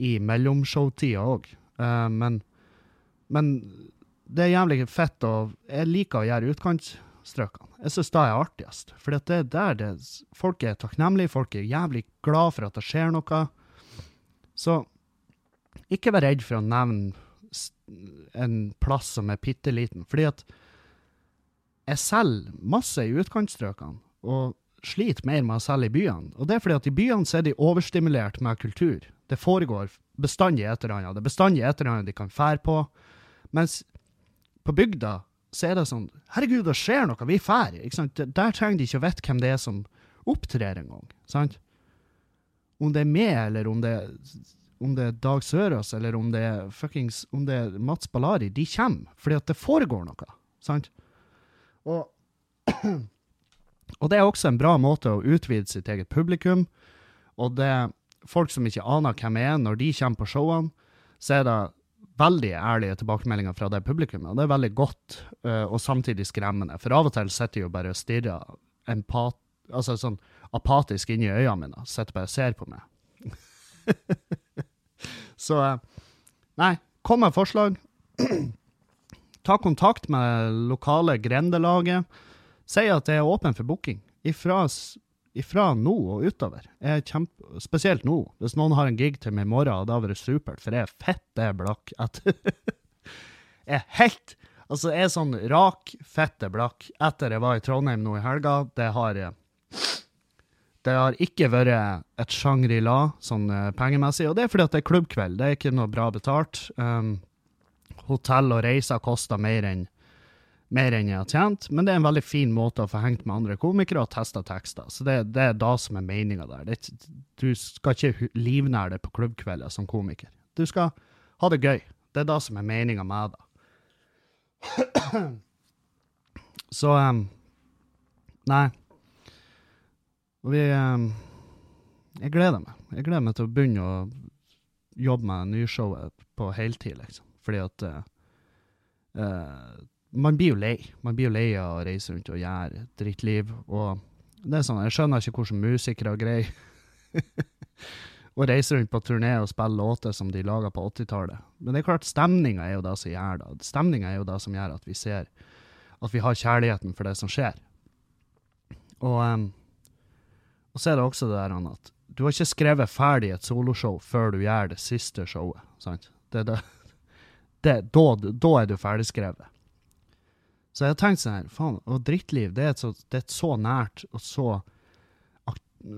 i mellomshowtida òg. men, men det er jævlig fett, og jeg liker å gjøre utkantstrøkene. Jeg syns det er artigst, for det er der det, folk er takknemlige, folk er jævlig glad for at det skjer noe. Så ikke vær redd for å nevne en plass som er bitte liten, fordi at jeg selger masse i utkantstrøkene, og sliter mer med å selge i byene. Og det er fordi at i byene så er de overstimulert med kultur. Det foregår bestandig et eller annet. Det er bestandig et eller annet de kan fære på. Mens på bygda så er det sånn Herregud, det skjer noe, vi fær. Der- trenger de ikke å vite hvem det er som opptrer engang. Sant? Om det er meg, eller om det, om det er Dag Sørås, eller om det er fuckings om det er Mats Ballari, de kommer fordi at det foregår noe. Sant? Og, og det er også en bra måte å utvide sitt eget publikum. Og det er folk som ikke aner hvem jeg er, når de kommer på showene, så er det veldig ærlige tilbakemeldinger fra det publikummet. Og det er veldig godt, øh, og samtidig skremmende. For av og til sitter jeg jo bare og stirrer empat, altså sånn apatisk inn i øynene mine. Sitter bare og ser på meg. så øh, nei, kom med forslag. Ta kontakt med lokale grendelaget. Si at jeg er åpen for booking. Ifra, ifra nå og utover. Er kjempe, spesielt nå. Hvis noen har en gig til meg i morgen, hadde det vært supert, for jeg er fette blakk. etter- Jeg er helt Altså, jeg er sånn rak, fette blakk etter jeg var i Trondheim nå i helga. Det har jeg det har ikke vært et Shangri-La sånn eh, pengemessig, og det er fordi at det er klubbkveld. Det er ikke noe bra betalt. Um, hotell og reiser koster mer enn mer enn jeg har tjent, men det er en veldig fin måte å få hengt med andre komikere og testa tekster. Så det, det er da som er meninga der. Det, du skal ikke livnære deg på klubbkvelder som komiker. Du skal ha det gøy. Det er da som er meninga med det. Så um, Nei. Og vi um, Jeg gleder meg. Jeg gleder meg til å begynne å jobbe med nyshowet på heltid, liksom. Fordi at eh, Man blir jo lei. Man blir jo lei av å reise rundt og gjøre drittliv. Og det er sånn, jeg skjønner ikke hvordan musikere greier å reise rundt på turné og spille låter som de laga på 80-tallet. Men det er klart, stemninga er jo det som gjør det. Stemninga er jo det som gjør at vi ser at vi har kjærligheten for det som skjer. Og, um, og så er det også det der at du har ikke skrevet ferdig et soloshow før du gjør det siste showet. sant? Det, det, det, da, da er du ferdigskrevet. Så jeg har tenkt sånn her, faen, og drittliv, det er et så, er et så nært og så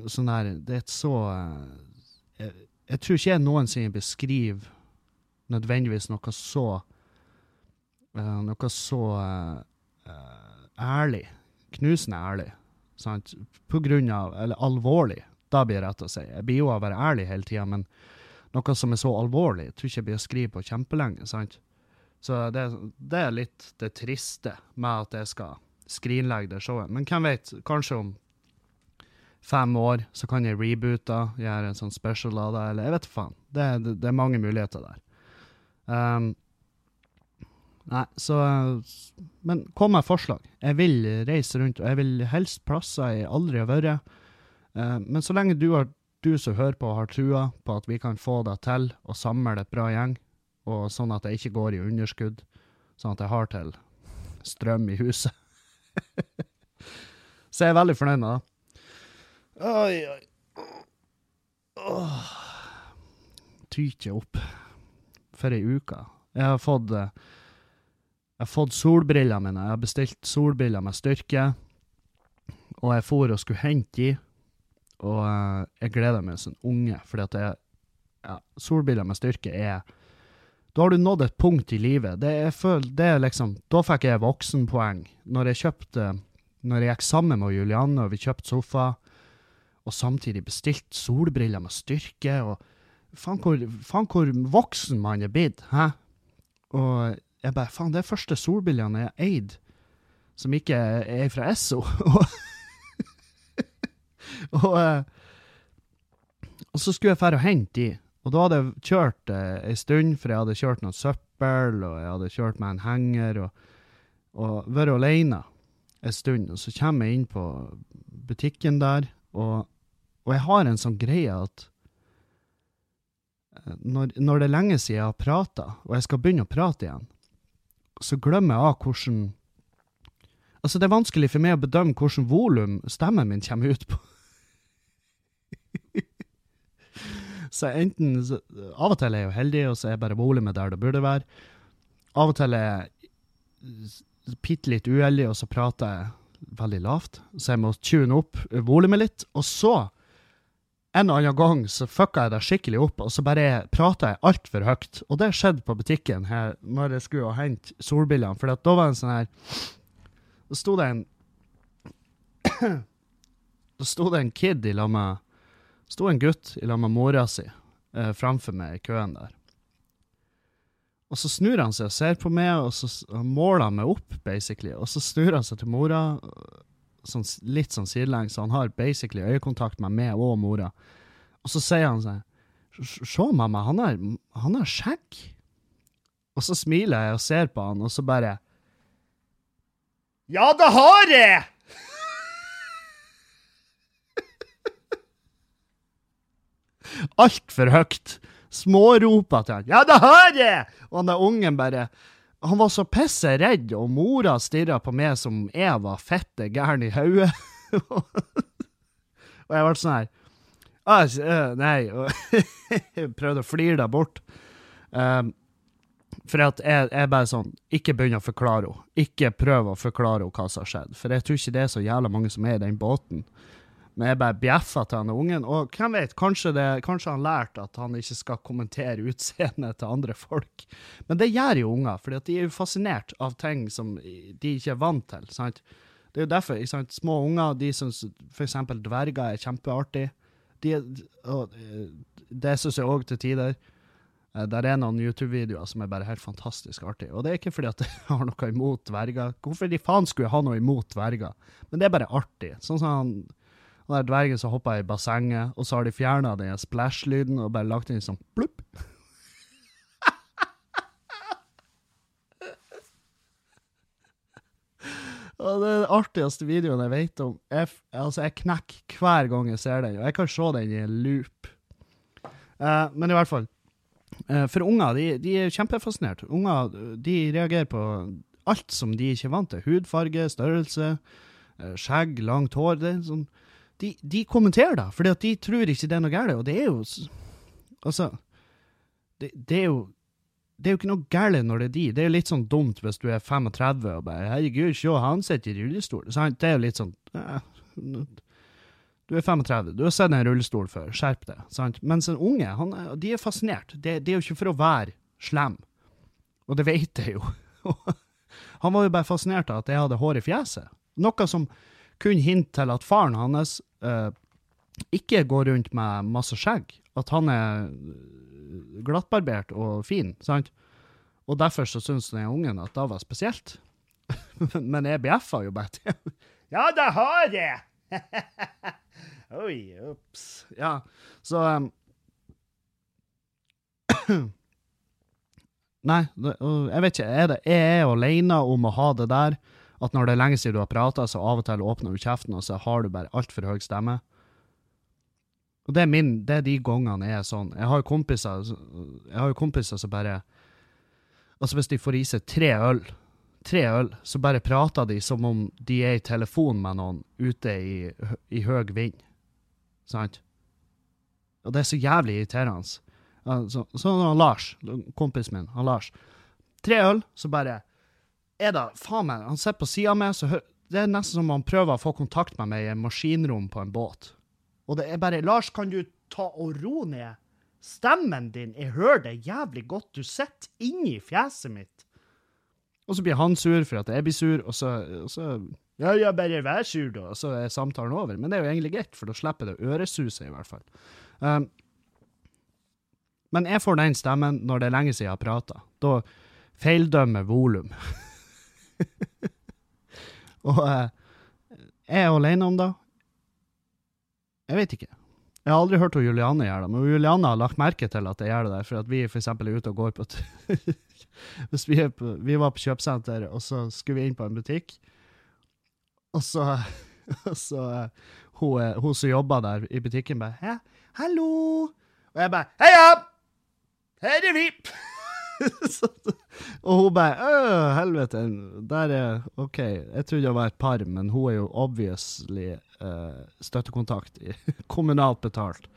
sånn der, Det er et så eh, jeg, jeg, tror ikke jeg noensinne beskriver nødvendigvis noe så uh, Noe så uh, ærlig. Knusende ærlig. Sant? På grunn av Eller alvorlig, da blir det rett å si. Jeg blir jo å være ærlig hele tida, men noe som er så alvorlig, jeg tror ikke jeg blir å skrive på kjempelenge. sant? Så det, det, er litt det triste med at jeg skal skrinlegge det showet. Men hvem vet, kanskje om fem år så kan jeg reboote, gjøre en sånn special av det, eller jeg vet faen. Det, det, det, er mange muligheter der. Um, nei, så Men kom med forslag. Jeg vil reise rundt, og jeg vil helst plasser jeg aldri har vært. Uh, men så lenge du, har, du som hører på, har trua på at vi kan få det til og samle et bra gjeng, og sånn at jeg ikke går i underskudd, sånn at jeg har til strøm i huset. Så jeg er veldig fornøyd med det. Oi, oi. Åh. Tyter opp for ei uke. Jeg har fått eh, Jeg har fått solbrillene mine. Jeg har bestilt solbriller med styrke. Og jeg for og skulle hente de, og uh, jeg gleder meg som unge, fordi at jeg, ja, solbriller med styrke er da har du nådd et punkt i livet. Det er, det er liksom, Da fikk jeg voksenpoeng. Når jeg kjøpte, når jeg gikk sammen med Julianne og vi kjøpte sofa, og samtidig bestilt solbriller med styrke, og faen hvor, faen hvor voksen man er blitt, hæ? Og jeg bare Faen, det er første solbrillene jeg eide som ikke er fra Esso. og, eh, og så skulle jeg dra og hente de. Og da hadde jeg kjørt eh, ei stund, for jeg hadde kjørt noe søppel, og jeg hadde kjørt med en henger, og, og vært alene en stund. Og så kommer jeg inn på butikken der, og, og jeg har en sånn greie at eh, når, når, det er lenge siden jeg har prata, og jeg skal begynne å prate igjen, så glemmer jeg av hvordan Altså, det er vanskelig for meg å bedømme hvordan volum stemmen min kommer ut på. Så enten så, Av og til er jeg jo heldig, og så er bare volumet der det burde være. Av og til er jeg bitte litt uheldig, og så prater jeg veldig lavt. Så jeg må tune opp volumet litt. Og så, en eller annen gang, så fucka jeg det skikkelig opp, og så bare prata jeg altfor høyt. Og det skjedde på butikken her når jeg skulle hente solbrillene, for da var det en sånn her Da sto det en Da sto det en kid i lag med sto en gutt i lag med mora si eh, framfor meg i køen der. Og så snur han seg og ser på meg, og så måler han meg opp, basically. Og så snur han seg til mora, sånn, litt sånn sidelengs, så han har basically øyekontakt med meg og mora. Og så sier han sånn Se, mamma, han har, han har skjegg. Og så smiler jeg og ser på han, og så bare Ja, det har jeg! altfor høyt. Småroper til han 'Ja, det har jeg!' Og han der ungen bare Han var så pisse redd, og mora stirra på meg som jeg var fette gæren i hodet. og jeg ble sånn her Nei. Og prøvde å flire det bort. Um, for at jeg, jeg bare sånn Ikke begynn å forklare henne. Ikke prøv å forklare henne hva som har skjedd. For jeg tror ikke det er så jævla mange som er i den båten. Men jeg bare bjeffa til han ungen. Og hvem vet, kanskje, det, kanskje han lærte at han ikke skal kommentere utseendet til andre folk. Men det gjør jo unger, for de er jo fascinert av ting som de ikke er vant til. sant? Det er jo derfor ikke sant? små unger de syns f.eks. dverger er kjempeartig. De, og, eh, det syns jeg òg til tider. Eh, der er noen YouTube-videoer som er bare helt fantastisk artig. Og det er ikke fordi at jeg har noe imot dverger. Hvorfor de faen skulle jeg ha noe imot dverger? Men det er bare artig. Sånn som han og der dvergen som hoppa i bassenget, og så har de fjerna den splash-lyden og bare lagt inn sånn plupp. Og det er den artigste videoen jeg vet om. Jeg, altså, jeg knekker hver gang jeg ser den, og jeg kan se den i en loop. Uh, men i hvert fall. Uh, for unger, de, de er kjempefascinert. Unger de reagerer på alt som de ikke er vant til. Hudfarge, størrelse, uh, skjegg, langt hår. Det er sånn, de, de kommenterer fordi at de tror ikke det er noe galt. Og det er jo Altså, det, det er jo det er jo ikke noe galt når det er de. Det er jo litt sånn dumt hvis du er 35 og bare 'Herregud, se, han sitter i rullestol'. Sant? Det er jo litt sånn Du er 35, du har sett en rullestol før, skjerp deg. Sant? Mens en unge, han, de er fascinert. Det, det er jo ikke for å være slem. Og det vet jeg jo. han var jo bare fascinert av at jeg hadde hår i fjeset. Noe som kunne hinte til at faren hans eh, ikke går rundt med masse skjegg. At han er glattbarbert og fin, sant? Og derfor så syns den ungen at det var spesielt. Men jeg bjeffa jo bare til. Ja, det har jeg! Oi, ops. Ja, så um, Nei, jeg vet ikke. Er, det, er jeg alene om å ha det der? At når det er lenge siden du har prata, så av og til åpner du kjeften, og så har du bare altfor høy stemme? Og det er, min, det er de gangene jeg er sånn. Jeg har jo kompiser, jeg har jo kompiser som bare Altså, hvis de får i seg tre øl, tre øl, så bare prater de som om de er i telefon med noen ute i, i høy vind. Sant? Og det er så jævlig irriterende. Sånn Så, sånn han Lars, kompisen min, han Lars. Tre øl, så bare er det faen meg Han sitter på sida meg, så det er nesten som om han prøver å få kontakt med meg i maskinrom på en båt. Og det er bare Lars, kan du ta og ro ned stemmen din? Jeg hører det jævlig godt. Du sitter inni fjeset mitt. Og så blir han sur for at jeg blir sur, og så, og så Ja, ja, bare vær sur, da. Og så er samtalen over. Men det er jo egentlig greit, for da slipper det øresuset, i hvert fall. Um, men jeg får den stemmen når det er lenge siden jeg har prata. Da feildømmer volum. og eh, jeg er alene om det. Jeg vet ikke. Jeg har aldri hørt Juliane gjøre det, men Juliane har lagt merke til at jeg gjør det der, for at vi eksempel er ute og går på Hvis vi, på, vi var på kjøpesenter, og så skulle vi inn på en butikk, og så, og så eh, hun, eh, hun som jobber der i butikken, bare? 'Hallo!' Og jeg bare 'Heia! Her er vi!' Og hun bare Øh, helvete, der er OK, jeg trodde det var et par, men hun er jo obviously uh, støttekontakt, kommunalt betalt.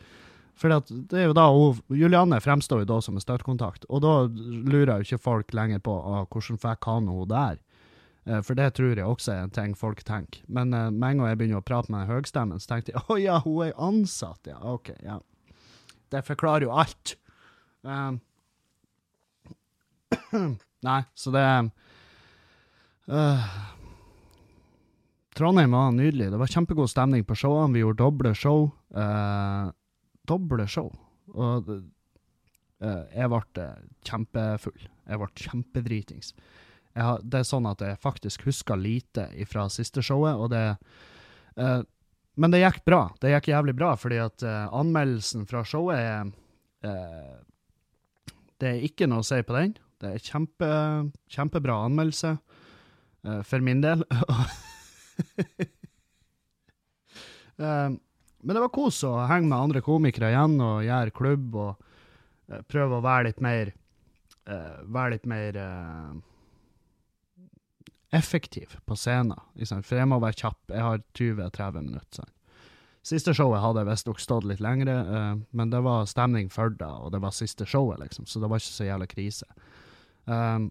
For det er jo da hun, Julianne fremstår jo da som en støttekontakt, og da lurer jo ikke folk lenger på ah, hvordan fikk han hun der. Eh, For det tror jeg også er en ting folk tenker. Men uh, med en gang jeg begynner å prate med høgstemmen, så tenkte jeg å ja, hun er ansatt, ja. OK, ja. Det forklarer jo alt. Um, nei, så det uh, Trondheim var nydelig. Det var kjempegod stemning på showene. Vi gjorde doble show. Uh, doble show. Og uh, jeg ble kjempefull. Jeg ble kjempedritings. Jeg det er sånn at jeg faktisk husker lite fra siste showet, og det Men det gikk bra. Det gikk jævlig bra, fordi at anmeldelsen fra showet er Det er ikke noe å si på den. Det er kjempe, kjempebra anmeldelse, eh, for min del. Eh, men det var kos å henge med andre komikere igjen og gjøre klubb og eh, prøve å være litt mer Være litt mer effektiv på scenen. For jeg må være kjapp. Jeg har 20-30 minutter. Siste showet hadde jeg visstnok stått litt lengre, men det var stemning for det, og det var siste showet, liksom, så det var ikke så jævla krise. Um,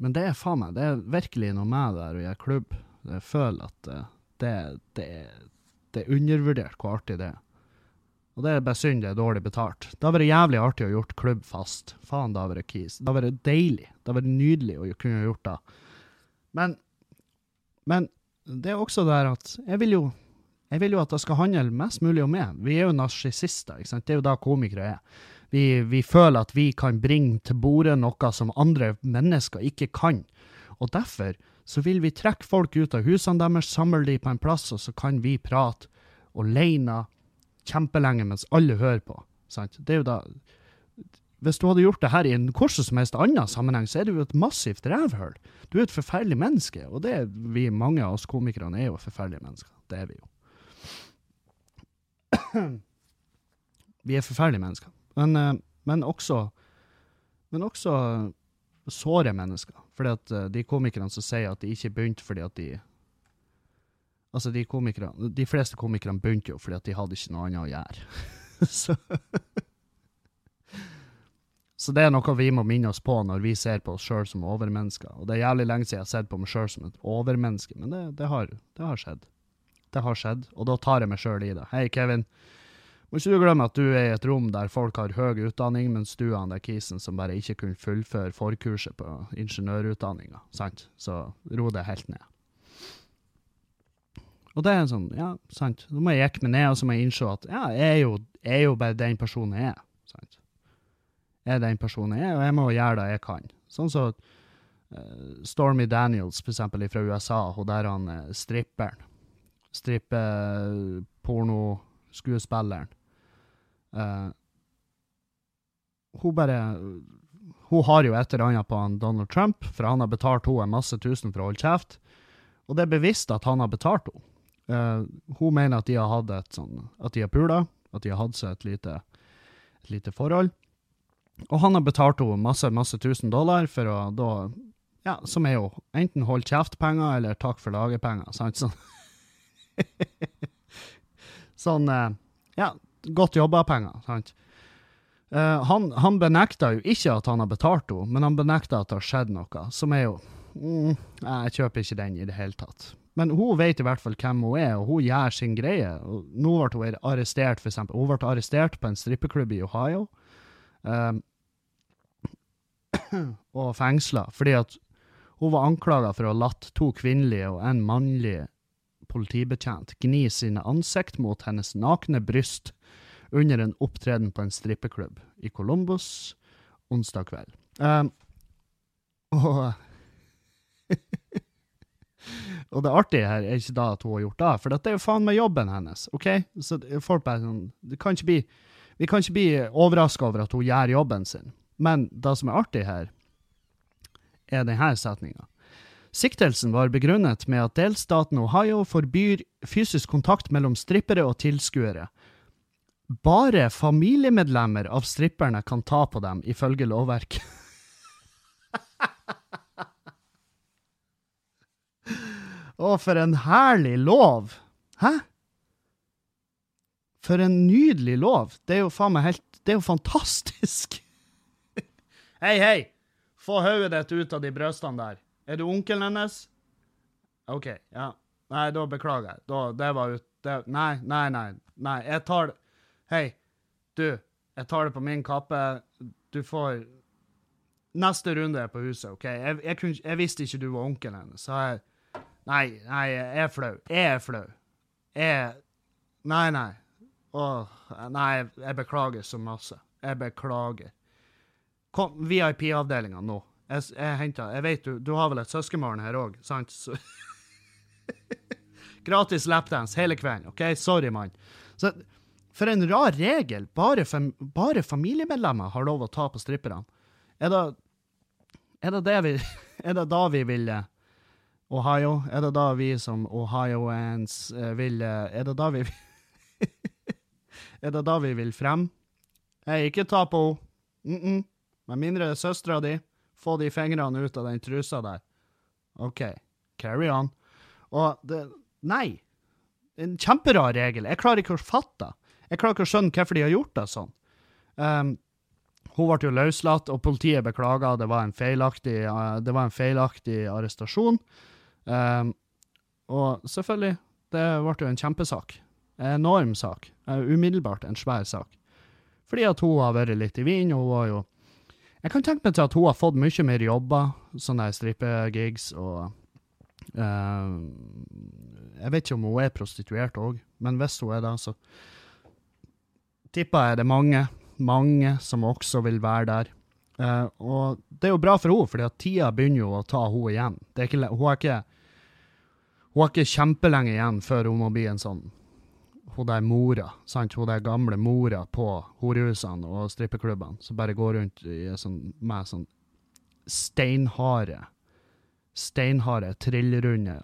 men det er faen meg, det er virkelig noe med det her å gjøre klubb. Jeg føler at eh, det, det, det er undervurdert hvor artig det er. Og det er bare synd det er dårlig betalt. Det har vært jævlig artig å gjort klubb fast. Faen, det har vært kis. Det har vært deilig. Det har vært nydelig å kunne gjort det. Men, men det er også der at jeg vil jo jeg vil jo at det skal handle mest mulig om meg. Vi er jo narsissister, ikke sant? Det er jo da komikere er. Vi, vi føler at vi kan bringe til bordet noe som andre mennesker ikke kan. Og derfor så vil vi trekke folk ut av husene deres, samle de på en plass, og så kan vi prate alene kjempelenge mens alle hører på. Sant? Det er jo da Hvis du hadde gjort det her i en hvordan som helst annen sammenheng, så er du jo et massivt rævhull. Du er et forferdelig menneske, og det er vi, mange av oss komikerne er jo forferdelige mennesker. Det er vi jo. Vi er forferdelige mennesker. Men, eh, men også Men også såre mennesker. Fordi at eh, de komikerne som sier at de ikke begynte fordi at de Altså, de De fleste komikerne begynte jo fordi at de hadde ikke noe annet å gjøre. så Så det er noe vi må minne oss på når vi ser på oss sjøl som overmennesker. Og det er jævlig lenge siden jeg har sett på meg sjøl som et overmenneske, men det, det, har, det, har, skjedd. Det har skjedd, og da tar jeg meg sjøl i det. Hei, Kevin. Må ikke du glemme at du er i et rom der folk har høy utdanning, mens du er han der kisen som bare ikke kunne fullføre forkurset på ingeniørutdanninga. Sant? Så ro det helt ned. Og det er sånn, ja, sant. Nå må jeg jekke meg ned, og så må jeg innse at ja, jeg er jo, jeg er jo bare den personen jeg er. Sant? Jeg er den personen jeg er, og jeg må gjøre det jeg kan. Sånn som så, uh, Stormy Daniels, for eksempel, fra USA, hun der han uh, stripperen. Strippepornoskuespilleren. Uh, hun bare Hun har jo et eller annet på han Donald Trump, for han har betalt henne en masse tusen for å holde kjeft. Og det er bevisst at han har betalt henne. Uh, hun mener at de har hatt et sånn At de har pula, at de har hatt seg et lite, et lite forhold. Og han har betalt henne masse, masse tusen dollar for å da Ja, som er jo enten hold kjeft-penger eller takk for laget-penger, sant? Sånn. sånn uh, Ja, godt jobba penger. sant? Uh, han, han benekta jo ikke at han har betalt henne, men han benekta at det har skjedd noe, som er jo mm, Jeg kjøper ikke den i det hele tatt. Men hun vet i hvert fall hvem hun er, og hun gjør sin greie. Og nå ble hun arrestert, for eksempel. Hun ble arrestert på en strippeklubb i Ohio. Um, og fengsla fordi at hun var anklaga for å ha latt to kvinnelige og en mannlig politibetjent gni sine ansikt mot hennes nakne bryst under en opptreden på en strippeklubb i Columbus onsdag kveld. Um, og Og det artige her er ikke da at hun har gjort det, for dette er jo faen meg jobben hennes. ok? Så folk bare sånn, kan ikke bli, Vi kan ikke bli overraska over at hun gjør jobben sin. Men det som er artig her, er denne setninga. Siktelsen var begrunnet med at delstaten Ohio forbyr fysisk kontakt mellom strippere og tilskuere, bare familiemedlemmer av stripperne kan ta på dem, ifølge lovverket. Å, for en herlig lov! Hæ? For en nydelig lov. Det er jo faen meg helt Det er jo fantastisk! hei, hei! Få hodet ditt ut av de brøstene der. Er du onkelen hennes? OK, ja. Nei, da beklager jeg. Da, det var ut... Det, nei, nei, nei. Nei, jeg tar det Hei, du, jeg tar det på min kappe. Du får Neste runde er på huset, OK? Jeg, jeg, kunne, jeg visste ikke du var onkelen hennes, så jeg Nei, nei, jeg er flau. Jeg er flau. Jeg Nei, nei. Åh, nei, jeg beklager så masse. Jeg beklager. Kom, VIP-avdelinga nå. Jeg, jeg henter Jeg vet du, du har vel et søskenbarn her òg, sant? Så Gratis lapdance hele kvelden, OK? Sorry, mann. For en rar regel. Bare, fam bare familiemedlemmer har lov å ta på stripperne. Er det, er det, det vi, er det da vi vil eh, Ohio? Er det da vi som ohioans eh, vil eh, Er det da vi Er det da vi vil frem? Hei, ikke ta på henne. Mm -mm. Med mindre er søstera di. Få de fingrene ut av den trusa der. OK, carry on. Og det Nei. En kjemperar regel. Jeg klarer ikke å fatte. Jeg klarer ikke å skjønne hvorfor de har gjort det sånn. Um, hun ble jo løslatt, og politiet beklaga. Det, var en feilaktig, uh, det var en feilaktig arrestasjon. Um, og selvfølgelig, det ble jo en kjempesak. En enorm sak. Uh, umiddelbart en svær sak. Fordi at hun har vært litt i vinden, hun var jo Jeg kan tenke meg til at hun har fått mye mer jobber, sånne strippegigs og uh, Jeg vet ikke om hun er prostituert òg, men hvis hun er det, så tipper jeg det er mange, mange som også vil være der. Uh, og det er jo bra for henne, for tida begynner jo å ta henne igjen. Ikke, hun, har ikke, ikke kjempelenge igjen før hun må bli en sånn hun der mora, sant? hun der gamle mora på horehusene og strippeklubbene, som bare går rundt sånn, med sånn steinharde, steinharde, trillrunde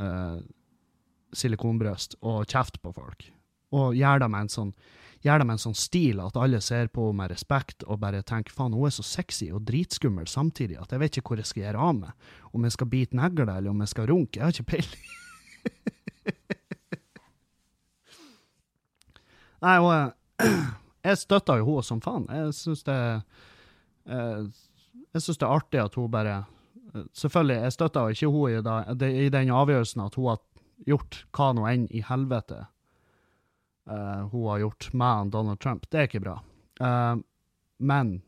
uh, silikonbrøst og kjeft på folk. Og gjør det med en sånn gjør det med en sånn stil at alle ser på henne med respekt og bare tenker faen, hun er så sexy og dritskummel samtidig at jeg vet ikke hvor jeg skal gjøre av meg. Om jeg skal bite negler eller om jeg skal runke. Jeg har ikke peiling. Nei, og jeg støtter jo henne som faen. Jeg syns det jeg, Jeg synes det er artig at hun bare eh, Selvfølgelig, jeg støtter ikke henne i, i, den avgjørelsen at hun har gjort hva nå enn i helvete uh, hun har gjort med Donald Trump. Det er ikke bra. Uh, men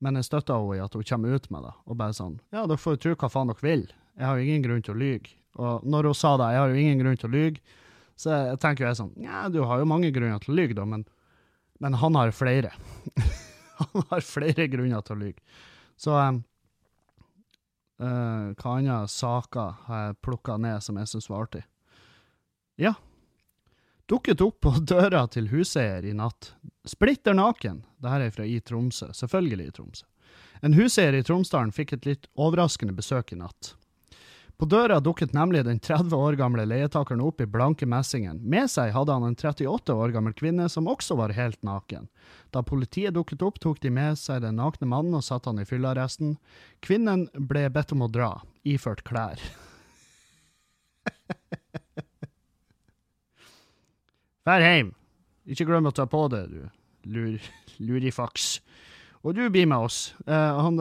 Men jeg støtter henne i at hun kommer ut med det, og bare sånn Ja, dere får jo tro hva faen dere vil. Jeg har jo ingen grunn til å lyge. Og når hun sa det, jeg har jo ingen grunn til å lyge, så jeg tenker jeg sånn Ja, du har jo mange grunner til å lyge, da, men, men han har flere. han har flere grunner til å lyge. Så um, uh, hva andre saker har jeg plukka ned som jeg syns var artig? Ja. Dukket opp på døra til huseier i natt. Splitter naken. Dette er fra i Tromsø. Selvfølgelig i Tromsø. En huseier i Tromsdalen fikk et litt overraskende besøk i natt. På døra dukket nemlig den 30 år gamle leietakeren opp i blanke messingen. Med seg hadde han en 38 år gammel kvinne som også var helt naken. Da politiet dukket opp, tok de med seg den nakne mannen og satte han i fyllearresten. Kvinnen ble bedt om å dra, iført klær. Vær heim. Ikke glem å ta på det, du lur, lurifaks. Og du blir med oss. Eh, han,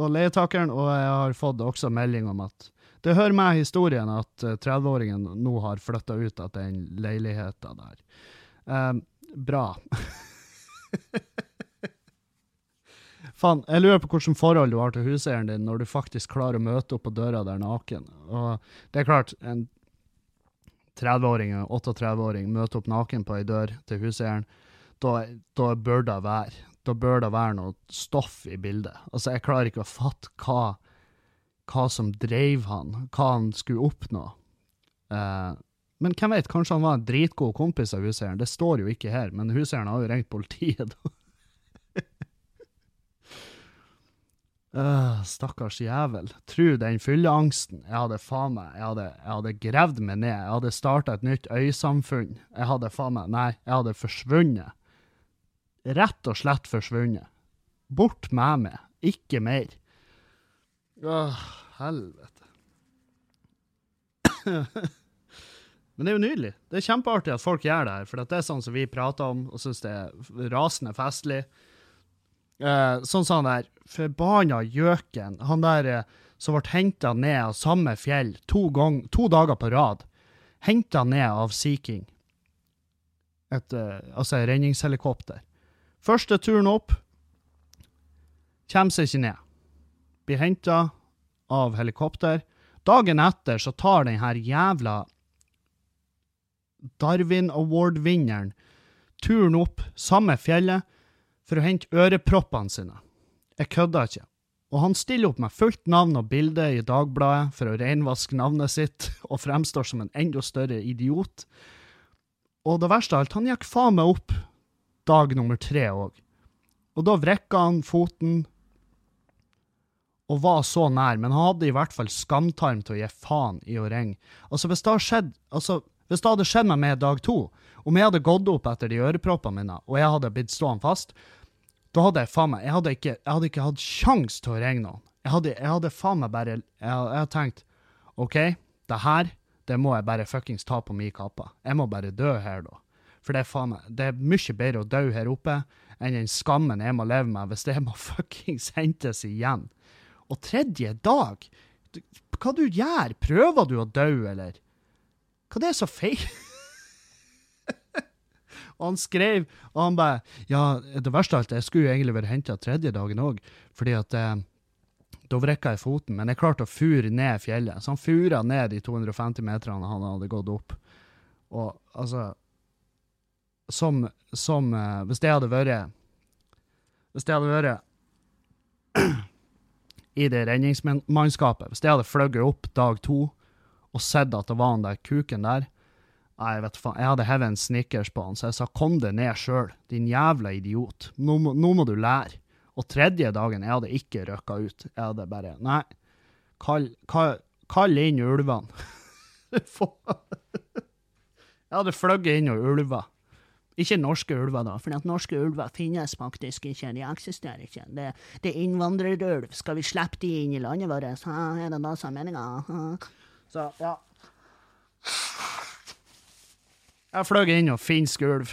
og leietakeren, og jeg har fått også melding om at det hører med historien at 30-åringen eh, nå har flytta ut av den leiligheta der. Um, bra. Faen, jeg lurer på hvilket forhold du har til huseieren din når du faktisk klarer å møte opp på døra der naken. Og det er klart, en 30-åring og 38-åring møter opp naken på ei dør til huseieren, da, da, bør det være da bør det være noe stoff i bildet. Altså, jeg klarer ikke å fatte hva hva som drev han, hva han skulle oppnå. Uh, men hvem vet, kanskje han var en dritgod kompis av huseieren. Det står jo ikke her, men huseieren har jo ringt politiet. uh, stakkars jævel. Tru den fylleangsten. Jeg hadde faen meg Jeg hadde, jeg hadde gravd meg ned. Jeg hadde starta et nytt øysamfunn. Jeg hadde faen meg Nei, jeg hadde forsvunnet. Rett og slett forsvunnet. Bort med meg. Ikke mer. Åh, helvete. Men det er jo nydelig. Det er kjempeartig at folk gjør det her, for det er sånn som vi prater om og syns det er rasende festlig. Eh, sånn som han der forbanna gjøken, han der eh, som ble henta ned av samme fjell to, gang, to dager på rad. Henta ned av Sea King. Et, eh, altså redningshelikopter. Første turen opp kommer seg ikke ned blir henta av helikopter. Dagen etter så tar den her jævla Darwin Award-vinneren turen opp samme fjellet for å hente øreproppene sine. Jeg kødder ikke. Og han stiller opp med fullt navn og bilde i Dagbladet for å renvaske navnet sitt, og fremstår som en enda større idiot. Og det verste av alt, han gikk faen meg opp dag nummer tre òg. Og da vrikka han foten og var så nær, men han hadde i hvert fall skamtarm til å gi faen i å ringe. Altså, hvis det, skjedd, altså, hvis det hadde skjedd meg med dag to, om jeg hadde gått opp etter de øreproppene mine, og jeg hadde blitt stående fast, da hadde jeg faen meg Jeg hadde ikke, jeg hadde ikke hatt sjans til å ringe noen. Jeg hadde, jeg hadde faen meg bare Jeg, jeg hadde tenkt OK, det her, det må jeg bare fuckings ta på min kappe. Jeg må bare dø her, da. For det er faen meg Det er mye bedre å dø her oppe enn den skammen jeg må leve med hvis det må fuckings hentes igjen. Og tredje dag Hva du gjør? Prøver du å dø, eller? Hva det er så feil? og han skrev, og han bare Ja, det verste av alt, jeg skulle jo egentlig vært henta tredje dagen òg, fordi at eh, da vrikka jeg foten, men jeg klarte å fure ned fjellet. Så han fura ned de 250 meterne han hadde gått opp. Og altså Som, som uh, Hvis det hadde vært Hvis det hadde vært i det redningsmannskapet, hvis jeg hadde fløyet opp dag to og sett at det var han der kuken der Nei, vet faen, jeg hadde hevet en snickers på han, så jeg sa kom deg ned sjøl, din jævla idiot. Nå, nå, må du lære. Og tredje dagen, jeg hadde ikke røkka ut. Jeg hadde bare Nei, kall, kall, kall inn ulvene. jeg hadde fløyet inn og ulva. Ikke norske ulver, da, for norske ulver finnes faktisk ikke. De eksisterer ikke. Det, det er innvandrerulv. Skal vi slippe de inn i landet vårt? Ha, er det da som er meninga? Så, ja. Jeg fløy inn og finsk ulv.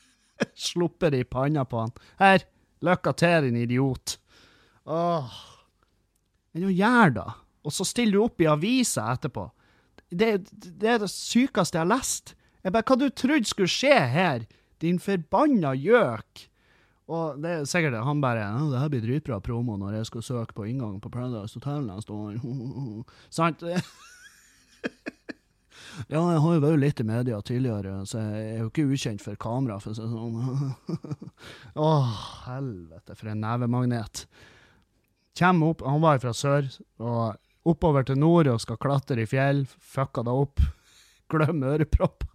Sluppet det i panna på han. Her, lykke til, din idiot. Åh. Hva gjør da? Og så stiller du opp i avisa etterpå. Det, det er det sykeste jeg har lest. Jeg bare, Hva du trodde skulle skje her? Din forbanna gjøk. Og det er sikkert han bare 'Det her blir dritbra promo når jeg skal søke på inngang på Paradise Hotel neste år'. Sant? ja, jeg har jo vært litt i media tidligere, så jeg er jo ikke ukjent for kamera, for å det sånn. Å, helvete, for en nevemagnet. Kjem opp, Han var fra sør, og oppover til nord og skal klatre i fjell. Fucka det opp. Glem ørepropper.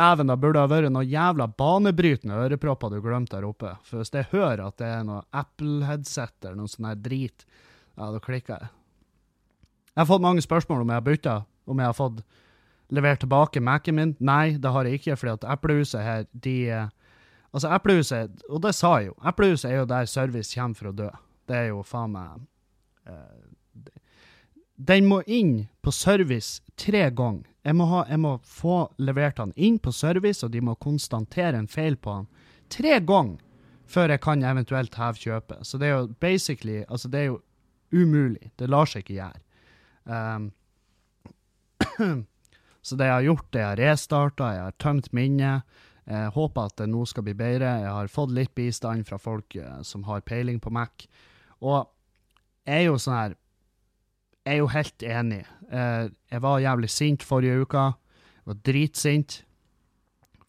Dæven, det burde ha vært noe jævla banebrytende ørepropper du glemte der oppe. For hvis jeg hører at det er noe Apple-headset eller noe sånn drit, ja, da klikker jeg. Jeg har fått mange spørsmål om jeg har bytta, om jeg har fått levert tilbake Mac-en min. Nei, det har jeg ikke, fordi at Eplehuset her, de Altså, Eplehuset, og det sa jeg jo, Eplehuset er jo der service kommer for å dø. Det er jo faen meg uh, Den må inn på service tre ganger jeg må, ha, jeg må, få levert han inn på service, og de må konstatere en feil på han tre ganger før jeg kan eventuelt heve kjøpet. Så det er jo basically Altså, det er jo umulig. Det lar seg ikke gjøre. Um, så det jeg har gjort, det jeg har restarta, jeg har tømt minnet. Jeg håper at det nå skal bli bedre. Jeg har fått litt bistand fra folk uh, som har peiling på Mac. Og jeg er jo sånn her jeg er jo helt enig. Eh, jeg var jævlig sint forrige uke. Jeg var dritsint.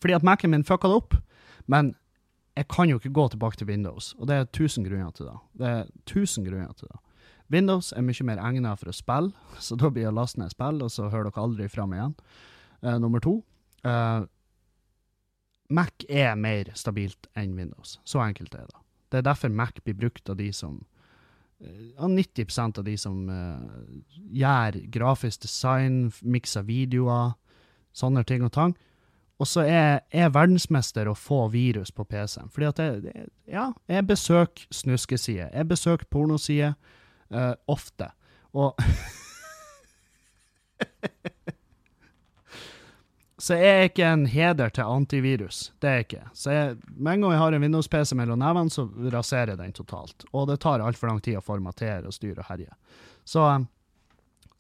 Fordi at Mac-en min fucka det opp. Men jeg kan jo ikke gå tilbake til Windows, og det er tusen grunner til det. Det er tusen grunner til det. Windows er mye mer egnet for å spille, så da blir det lastet ned spill, og så hører dere aldri fram igjen. Uh, nummer to. Uh, Mac er mer stabilt enn Windows. Så enkelt er det. Det er derfor Mac blir brukt av de som ja, 90% av de som uh, gjør grafisk design, mikser videoer, sånne ting og tang. Og så er jeg verdensmester å få virus på PC-en. Fordi at jeg, ja, jeg besøker snuskesider. Jeg besøker pornosider uh, ofte. Og Så jeg er ikke en heder til antivirus. Det er jeg ikke. Så jeg, med en gang jeg har en Windows-PC mellom nevene, så raserer jeg den totalt. Og det tar altfor lang tid å formatere og styre og herje. Så,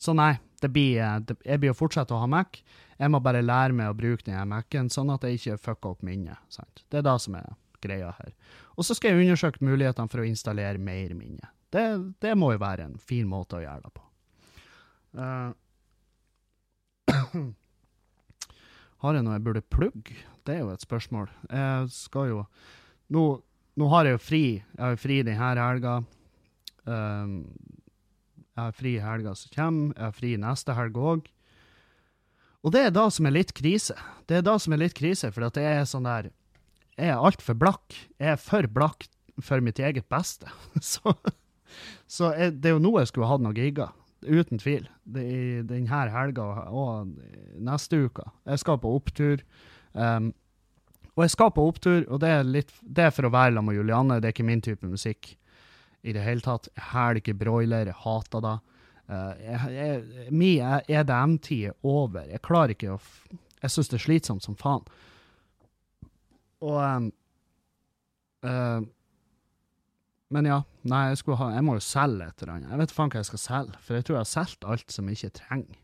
så nei, blir, det, jeg blir å fortsette å ha Mac. Jeg må bare lære meg å bruke den Mac-en, sånn at jeg ikke fucker opp minnet. Sant? Det er det som er greia her. Og så skal jeg undersøke mulighetene for å installere mer minne. Det, det må jo være en fin måte å gjøre det på. Uh, Har jeg noe jeg burde plugge? Det er jo et spørsmål. Jeg skal jo Nå, nå har jeg jo fri. Jeg har fri denne helga. Um, jeg har fri helga som kommer. Jeg har fri neste helg òg. Og det er da som er litt krise. Det er da som er litt krise, for at det er sånn der Jeg er altfor blakk. Jeg er for blakk for mitt eget beste. så, så jeg, det er jo nå jeg skulle hatt noen gigger. Uten tvil. Det, er denne helga og neste uke. Jeg skal på opptur. Um, og jeg skal på opptur, og det er, litt, det er for å være sammen med Julianne. Det er ikke min type musikk i det hele tatt. Jeg hæler ikke broiler, jeg hater det. Uh, Min EDM-tid er over. Jeg klarer ikke å Jeg syns det er slitsomt som faen. Og um, uh, men ja, nei, jeg, ha, jeg må jo selge et eller annet. Jeg vet faen hva jeg skal selge, for jeg tror jeg har solgt alt som jeg ikke trenger.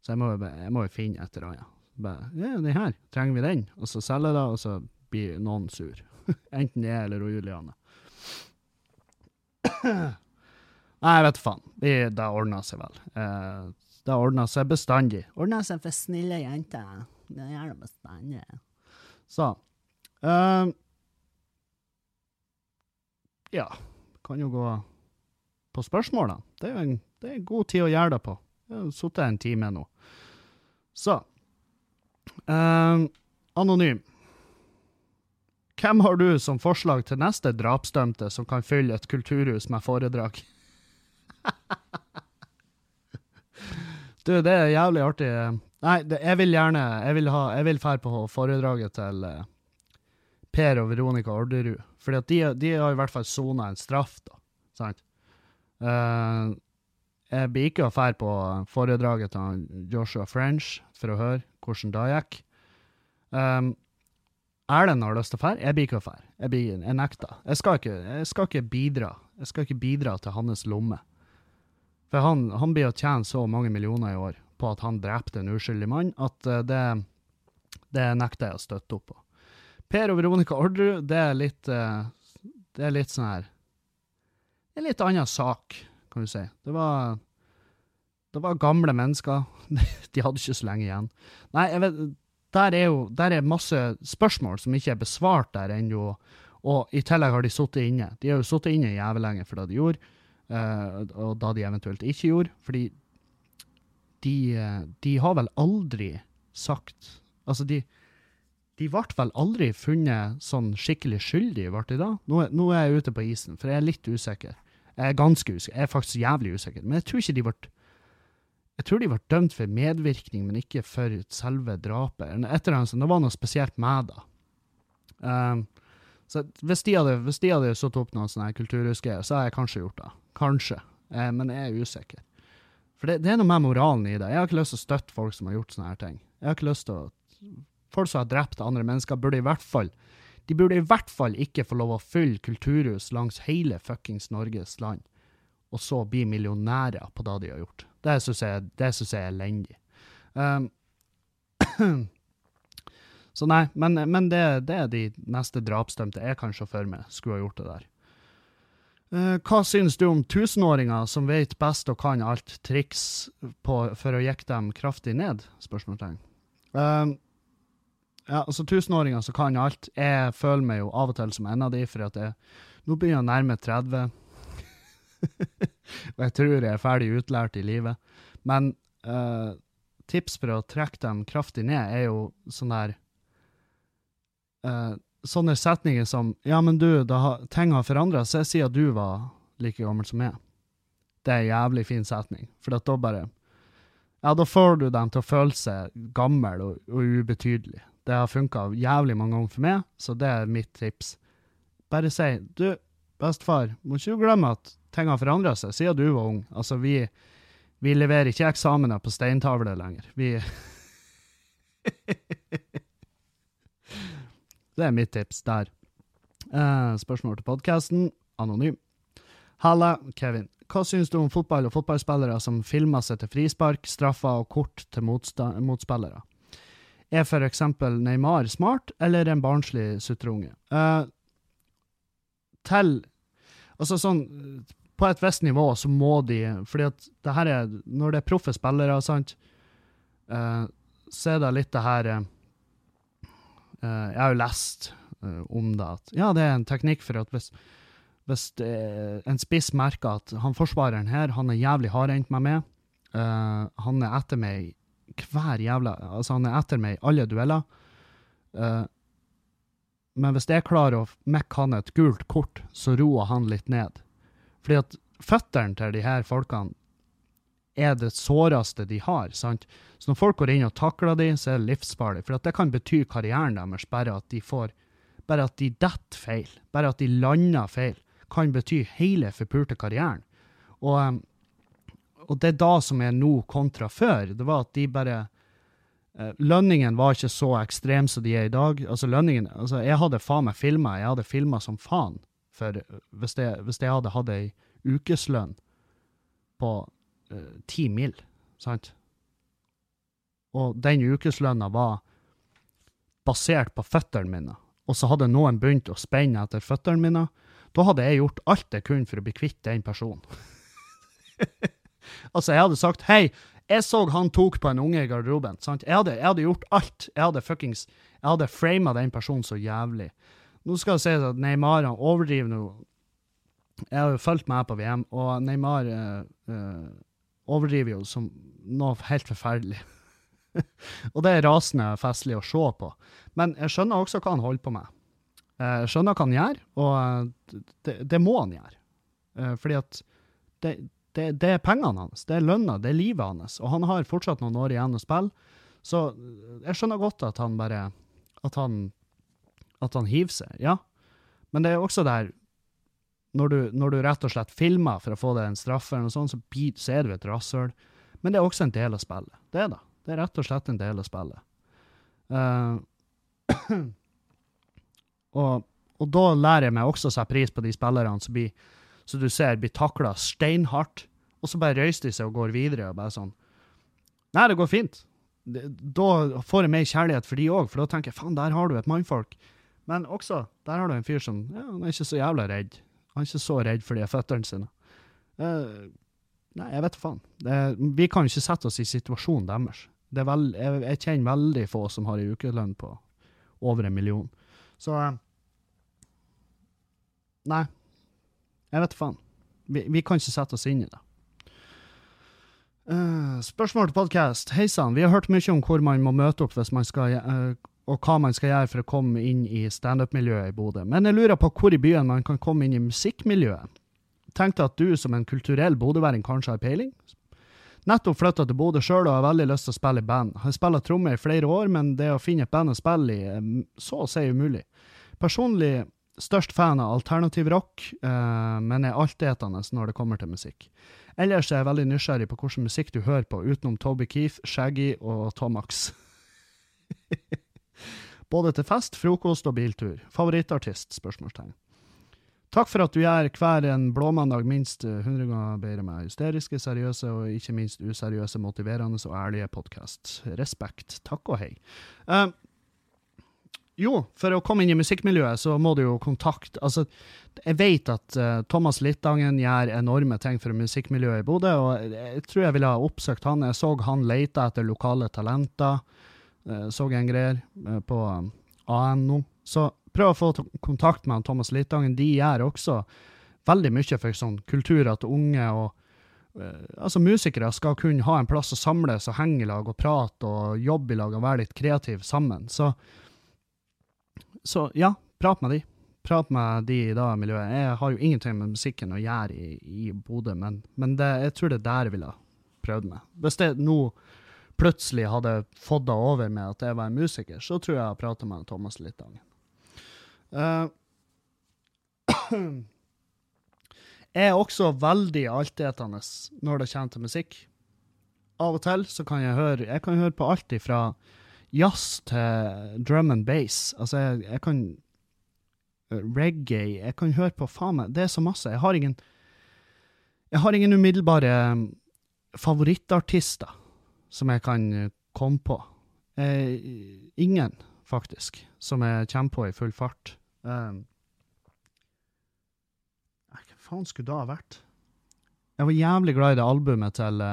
Så jeg må, jeg må jo finne et eller annet. Bare, ja, den her, trenger vi den? Og så selger jeg det, og så blir noen sur. Enten jeg eller Juliane. Nei, jeg vet faen. Det, det ordner seg vel. Eh, det ordner seg bestandig. Ordner seg for snille jenter. Det gjør det bestandig. Så. Uh, ja, kan jo gå på spørsmålene. Det er en, det er en god tid å gjøre det på. Jeg har sittet en time nå. Så eh, Anonym. Hvem har du som forslag til neste drapsdømte som kan fylle et kulturhus med foredrag? du, det er jævlig artig. Nei, det, jeg vil gjerne Jeg vil, ha, jeg vil fære på foredraget til eh, Per og Veronica Orderud. Fordi at de, de har i hvert fall sona en straff, da. Sant? Uh, jeg blir ikke å dra på foredraget til Joshua French for å høre hvordan det gikk. Um, Erlend har lyst til å dra. Jeg blir ikke å dra. Jeg, jeg nekter. Jeg skal, ikke, jeg skal ikke bidra. Jeg skal ikke bidra til hans lomme. For han, han blir å tjene så mange millioner i år på at han drepte en uskyldig mann, at uh, det, det nekter jeg å støtte opp på. Per og Veronica Orderud, det er litt uh, Det er litt sånn her er litt annen sak, kan du si. Det var det var gamle mennesker. De hadde ikke så lenge igjen. Nei, jeg vet, der er jo der er masse spørsmål som ikke er besvart der ennå. Og i tillegg har de sittet inne. De har jo sittet inne jævlig lenge for det de gjorde, uh, og da de eventuelt ikke gjorde. Fordi de, uh, de har vel aldri sagt Altså, de, de ble vel aldri funnet sånn skikkelig skyldige, ble de da? Nå, nå, er jeg ute på isen, for jeg er litt usikker. Jeg er ganske usikker. Jeg er faktisk jævlig usikker. Men jeg tror ikke de ble jeg tror de ble dømt for medvirkning, men ikke for selve drapet. Etter det, det var noe spesielt med det. Um, så hvis de hadde, hvis de hadde satt opp noen sånne kulturhusgreier, så hadde jeg kanskje gjort det. Kanskje. Eh, men jeg er usikker. For det, det, er noe med moralen i det. Jeg har ikke lyst til å støtte folk som har gjort sånne her ting. Jeg har ikke lyst til å Folk som har drept andre mennesker, burde i hvert fall de burde i hvert fall ikke få lov å fylle kulturhus langs hele fuckings Norges land, og så bli millionærer på det de har gjort. Det syns jeg, jeg, er elendig. Um, så nei, men, men det, det, er de neste drapsdømte jeg kan se for meg skulle ha gjort det der. Uh, hva synes du om tusenåringer som vet best og kan alt triks på, for å jekke dem kraftig ned? Spørsmålstegn. Uh, ja, altså tusenåringer som kan alt. Jeg føler meg jo av og til som en av de, for at jeg nå begynner jeg å nærme 30. og jeg tror jeg er ferdig utlært i livet. Men uh, tips for å trekke dem kraftig ned er jo sånn der uh, Sånne setninger som 'Ja, men du, da ting har forandra seg siden du var like gammel som meg'. Det er en jævlig fin setning, for da bare Ja, da får du dem til å føle seg gammel og, og ubetydelig. Det har funka jævlig mange ganger for meg, så det er mitt tips. Bare si 'Du, bestefar, må ikke du glemme at ting har forandra seg siden du var ung. Altså, vi, vi leverer ikke eksamener på steintavle lenger. Vi Det er mitt tips der. Uh, spørsmål til podkasten. Anonym. Halla, Kevin. Hva syns du om fotball og fotballspillere som filmer seg til frispark, straffer og kort til motspillere? Er eksempel Neymar smart, eller en barnslig sutreunge? Uh, til Altså sånn På et visst nivå så må de Fordi at det her er Når det er proffe spillere, sant, uh, så er det litt det her uh, Jeg har jo lest uh, om det at Ja, det er en teknikk for at hvis, hvis en spiss merker at han forsvareren her, han er jævlig hardhendt med meg, han er etter meg hver jævla Altså, han er etter meg i alle dueller. Uh, men hvis jeg klarer å mekke han et gult kort, så roer han litt ned. Fordi at føttene til de her folkene er det såreste de har. sant? Så når folk går inn og takler de, så er det livsfarlig. For det kan bety karrieren deres, bare at de får bare at de detter feil, bare at de lander feil, kan bety hele forpulte karrieren. Og, og det er da som er nå kontra før. Det var at de bare Uh, lønningen var ikke så ekstrem som de er i dag. Altså lønningen, altså Jeg hadde faen meg filma, jeg hadde filma som faen. For uh, hvis, jeg, hvis jeg hadde hatt ei ukeslønn på uh, ti mil, sant Og den ukeslønna var basert på føttene mine, og så hadde noen begynt å spenne etter føttene mine, da hadde jeg gjort alt jeg kunne for å bli kvitt den personen. altså, jeg hadde sagt hei, jeg så han tok på en unge i garderoben. sant? Jeg hadde, jeg hadde gjort alt. Jeg hadde fuckings Jeg hadde frama den personen så jævlig. Nå skal det sies at Neymar han overdriver nå. Jeg har jo fulgt med på VM, og Neymar uh, uh, overdriver jo som noe helt forferdelig. og det er rasende festlig å se på. Men jeg skjønner også hva han holder på med. Jeg skjønner hva han gjør, og det, det må han gjøre. Fordi at det, det, det, er pengene hans, det er lønna, det er livet hans. Og han har fortsatt noen år igjen å spille. Så eh, jeg skjønner godt at han bare At han, at han hiver seg, ja. Men det er også der når du, når du rett og slett filmer for å få deg en straffe, så, så er du et rasshøl. Men det er også en del av spillet. Det er det. Det er rett og slett en del av spillet. Uh, og, og, da lærer jeg meg også å sette pris på de spillerne som blir, som du ser blir takla steinhardt, og så bare røyser de seg og går videre. og bare sånn, Nei, det går fint. Da får jeg mer kjærlighet for de òg, for da tenker jeg faen, der har du et mannfolk. Men også, der har du en fyr som ja, han er ikke så jævla redd. Han er ikke så redd for de føttene sine. Uh, nei, jeg vet faen. Det, vi kan ikke sette oss i situasjonen deres. Veld, jeg, jeg, kjenner veldig få som har en ukelønn på over en million. Så uh, Nei. Jeg vet faen. Vi, vi, kan ikke sette oss inn i det. Uh, spørsmål til podkast. Hei sann, vi har hørt mye om hvor man må møte opp hvis man skal, uh, og hva man skal gjøre for å komme inn i standup-miljøet i Bodø. Men jeg lurer på hvor i byen man kan komme inn i musikkmiljøet. Tenkte at du som en kulturell bodøværing kanskje har peiling? Nettopp flytta til Bodø sjøl og har veldig lyst til å spille i band. Har spilt trommer i flere år, men det å finne et band å spille i er så å si umulig. Personlig størst fan av alternativ rock, men er altetende når det kommer til musikk. Ellers er jeg veldig nysgjerrig på hvilken musikk du hører på, utenom Toby Keefe, Shaggy og Tomax. Både til fest, frokost og biltur. Favorittartist? spørsmålstegn. Takk for at du gjør hver en blåmandag minst 100 ganger bedre med hysteriske, seriøse og ikke minst useriøse, motiverende og ærlige podkast. Respekt. Takk og hei. Uh, jo, for å komme inn i musikkmiljøet, så må du jo kontakte Altså, jeg vet at uh, Thomas Littangen gjør enorme ting for musikkmiljøet i Bodø, og jeg tror jeg ville ha oppsøkt han. Jeg så han lete etter lokale talenter. Uh, så en greier uh, på AN ANO. Så prøv å få kontakt med han Thomas Littangen. De gjør også veldig mye for sånn kultur at unge og altså musikere skal kunne ha en plass å samles og henge i lag og prate og jobbe i lag og være litt kreative sammen. Så så ja, prat med de. Prat med de i det miljøet. Jeg har jo ingenting med musikken å gjøre i, i Bodø, men, men det, jeg tror det er der jeg ville prøvd meg. Hvis jeg nå plutselig hadde fått det over med at jeg var en musiker, så tror jeg jeg hadde prata med Thomas litt. Uh, jeg er også veldig altetende når det kommer til musikk. Av og til så kan jeg høre Jeg kan høre på alt ifra jazz til drum and bass. Altså, jeg, jeg kan uh, Reggae Jeg kan høre på faen meg Det er så masse. Jeg har ingen Jeg har ingen umiddelbare um, favorittartister som jeg kan uh, komme på. Eh, ingen, faktisk, som jeg kommer på i full fart. Um, hva faen skulle det ha vært? Jeg var jævlig glad i det albumet til,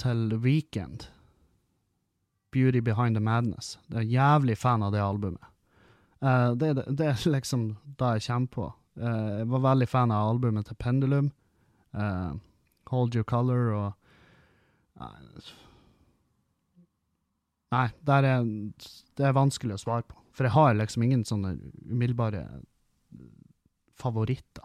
til Weekend. 'Beauty Behind the Madness'. Jeg er jævlig fan av det albumet. Uh, det, det, det, er liksom det jeg kommer på. Uh, jeg var veldig fan av albumet til Pendulum. Uh, 'Hold Your Color' og Nei, er, det er vanskelig å svare på. For jeg har liksom ingen sånne umiddelbare favoritter.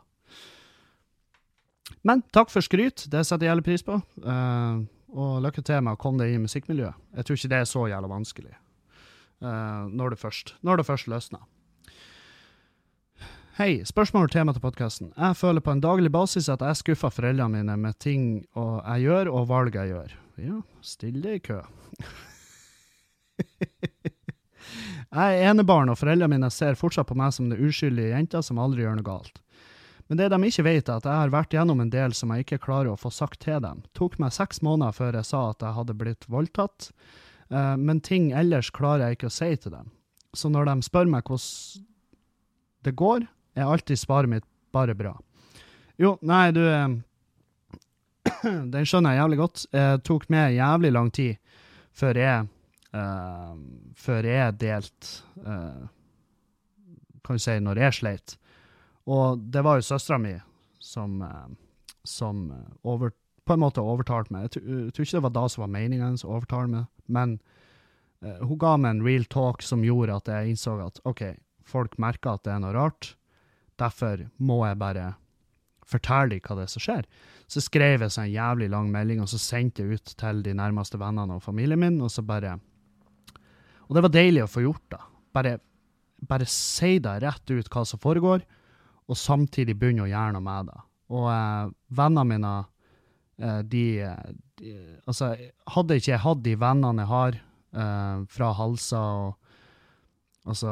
Men takk for skryt, det setter jeg jævlig pris på. Uh, og lykke til med å komme deg i musikkmiljøet. Jeg tror ikke det er så jævla vanskelig uh, når, det først, først løsner. Hei, spørsmål og tema til podkasten. Jeg føler på en daglig basis at jeg skuffer foreldrene mine med ting jeg gjør, og valg jeg gjør. Ja, still deg i kø. jeg er enebarn, og foreldrene mine ser fortsatt på meg som den uskyldige jenta som aldri gjør noe galt. Men det de ikke vet, er at jeg har vært gjennom en del som jeg ikke klarer å få sagt til dem. Det tok meg seks måneder før jeg sa at jeg hadde blitt voldtatt, uh, men ting ellers klarer jeg ikke å si til dem. Så når de spør meg hvordan det går, er alltid svaret mitt bare bra. Jo, nei, du uh, Den skjønner jeg jævlig godt. Det tok meg jævlig lang tid før jeg uh, Før jeg delte Kan du si når jeg sleit og det var jo søstera mi som, eh, som eh, over, på en måte overtalte meg. Jeg tror ikke det var da som var meninga hennes å overtale meg, men uh, hun ga meg en real talk som gjorde at jeg innså at OK, folk merker at det er noe rart, derfor må jeg bare fortelle dem hva det er som skjer. Så skrev jeg så en jævlig lang melding, og så sendte jeg ut til de nærmeste vennene og familien min, og så bare Og det var deilig å få gjort da. Bare, bare si da rett ut hva som foregår, og samtidig begynne å gjøre noe med det. Og eh, vennene mine, eh, de, de Altså, hadde ikke jeg hatt de vennene jeg har eh, fra Halsa og Altså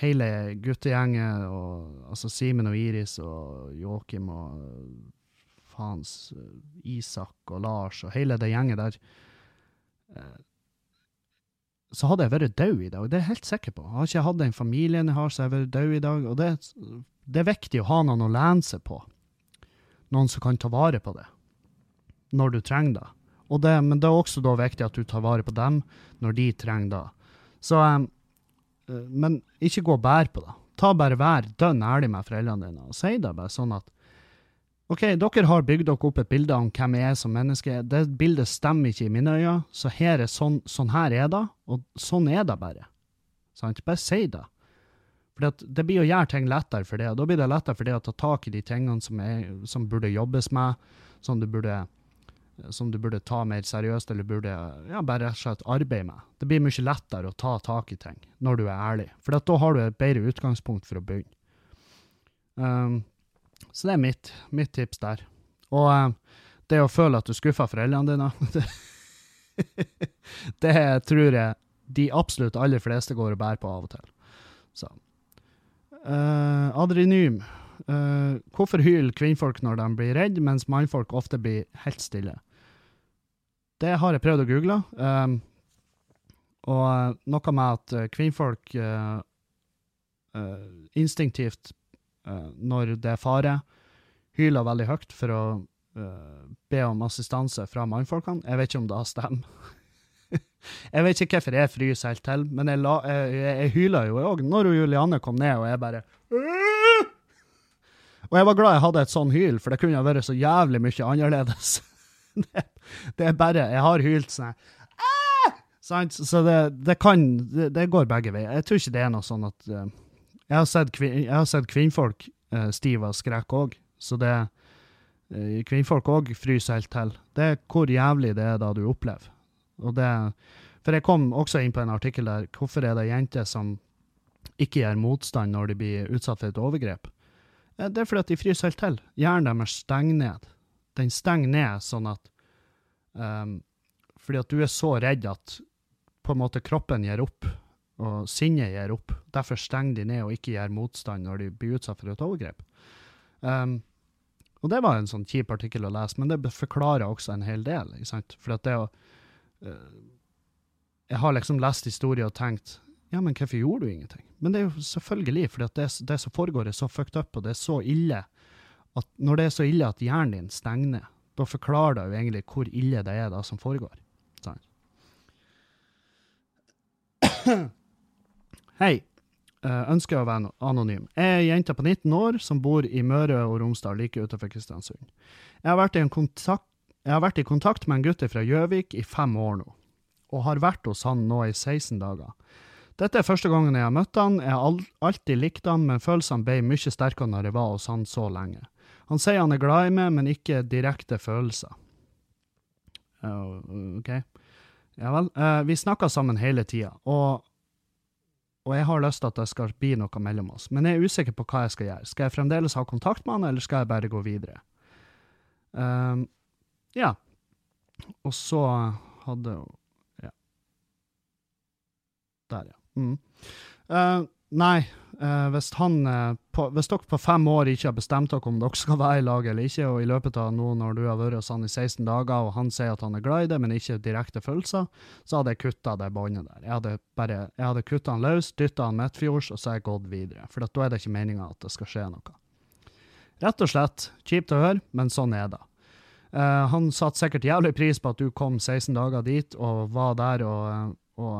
hele guttegjengen, og altså Simen og Iris og Joakim og faens Isak og Lars og hele det gjenget der eh, Så hadde jeg vært død i dag, det er jeg helt sikker på. Jeg Har ikke hatt den familien jeg har, så har jeg vært død i dag. Og det, det er viktig å ha noen å lene seg på. Noen som kan ta vare på det når du trenger det. det men det er også da viktig at du tar vare på dem når de trenger det. Så um, men ikke gå og bære på det. Ta bare Vær dønn ærlig med foreldrene dine, og si det bare sånn at OK, dere har bygd dere opp et bilde om hvem jeg er som menneske. Det bildet stemmer ikke i mine øyne, så her er sånn, sånn her er det, og sånn er det bare. Sant? Bare si det. For det blir å gjøre ting lettere for det, og da blir det lettere for det å ta tak i de tingene som, er, som burde jobbes med, som du burde som du burde ta mer seriøst, eller burde ja, bare rett og slett arbeide med. Det blir mye lettere å ta tak i ting når du er ærlig, for da har du et bedre utgangspunkt for å begynne. Um, så det er mitt, mitt tips der. Og um, det å føle at du skuffer foreldrene dine, det, tror jeg de absolutt aller fleste går og bærer på av og til. Så. Uh, adrenym. Uh, hvorfor hyler kvinnfolk når de blir redd, mens mannfolk ofte blir helt stille? Det har jeg prøvd å google. Um, og eh, noe med at kvinnfolk uh, uh, instinktivt, når det er fare, hyler veldig høyt for å be om assistanse fra mannfolkene. Jeg vet ikke om det stemmer. jeg vet ikke hvorfor jeg fryser helt til, men jeg, la, jeg, jeg, hyler jo òg når Julianne kom ned, og jeg bare Og jeg var glad jeg hadde et sånn hyl, for det kunne ha vært så jævlig mye annerledes. det, det, er bare Jeg har hylt sånn Sant? Så det, det kan det, det, går begge veier. Jeg tror ikke det er noe sånn at uh, Jeg har sett, kvin, jeg har sett kvinnfolk eh, stive av skrekk òg, så det eh, Kvinnfolk òg fryser helt til. Det er hvor jævlig det er da du opplever. Og det For jeg kom også inn på en artikkel der hvorfor er det jenter som ikke gjør motstand når de blir utsatt for et overgrep. Det er fordi at de fryser helt til. Hjernen deres stenger ned den stenger ned sånn at um, Fordi at du er så redd at på en måte kroppen gir opp, og sinnet gir opp. Derfor stenger de ned og ikke gjør motstand når de blir utsatt for et overgrep. Um, og det var en sånn kjip artikkel å lese, men det forklarer også en hel del. ikke sant? For at det å uh, Jeg har liksom lest historier og tenkt ja, men hvorfor gjorde du ingenting? Men det er jo selvfølgelig for det, det som foregår, er så fucked up, og det er så ille at når det er så ille at hjernen din stenger ned, da forklarer det jo egentlig hvor ille det er da som foregår. Sånn. Hei. Uh, ønsker å være anonym. Jeg er jente på 19 år som bor i Møre og Romsdal, like utenfor Kristiansund. Jeg har, vært i kontakt, har vært i kontakt med en gutt fra Gjøvik i fem år nå, og har vært hos han nå i 16 dager. Dette er første gangen jeg har møtt han, jeg har alltid likt han, men følelsene ble mye sterkere når jeg var hos han så lenge. Han sier han er glad i meg, men ikke direkte følelser. Uh, OK. Ja vel. Uh, vi snakker sammen hele tida, og, og, jeg har lyst til at det skal bli noe mellom oss, men jeg er usikker på hva jeg skal gjøre. Skal jeg fremdeles ha kontakt med han, eller skal jeg bare gå videre? Um, ja. Og så hadde hun Ja. Der, ja. Mm. Uh, nei, Uh, hvis, han, uh, på, hvis, dere på fem år ikke har bestemt dere om dere skal være i lag eller ikke, og i løpet av nå når du har vært hos han i 16 dager, og han sier at han er glad i det, men ikke direkte følelser, så hadde jeg kutta det båndet der. Jeg hadde bare, jeg hadde kutta han løs, dytta han midtfjords, og så har jeg gått videre. For da er det ikke meninga at det skal skje noe. Rett og slett. Kjipt å høre, men sånn er det. Uh, han satte sikkert jævlig pris på at du kom 16 dager dit og var der og, og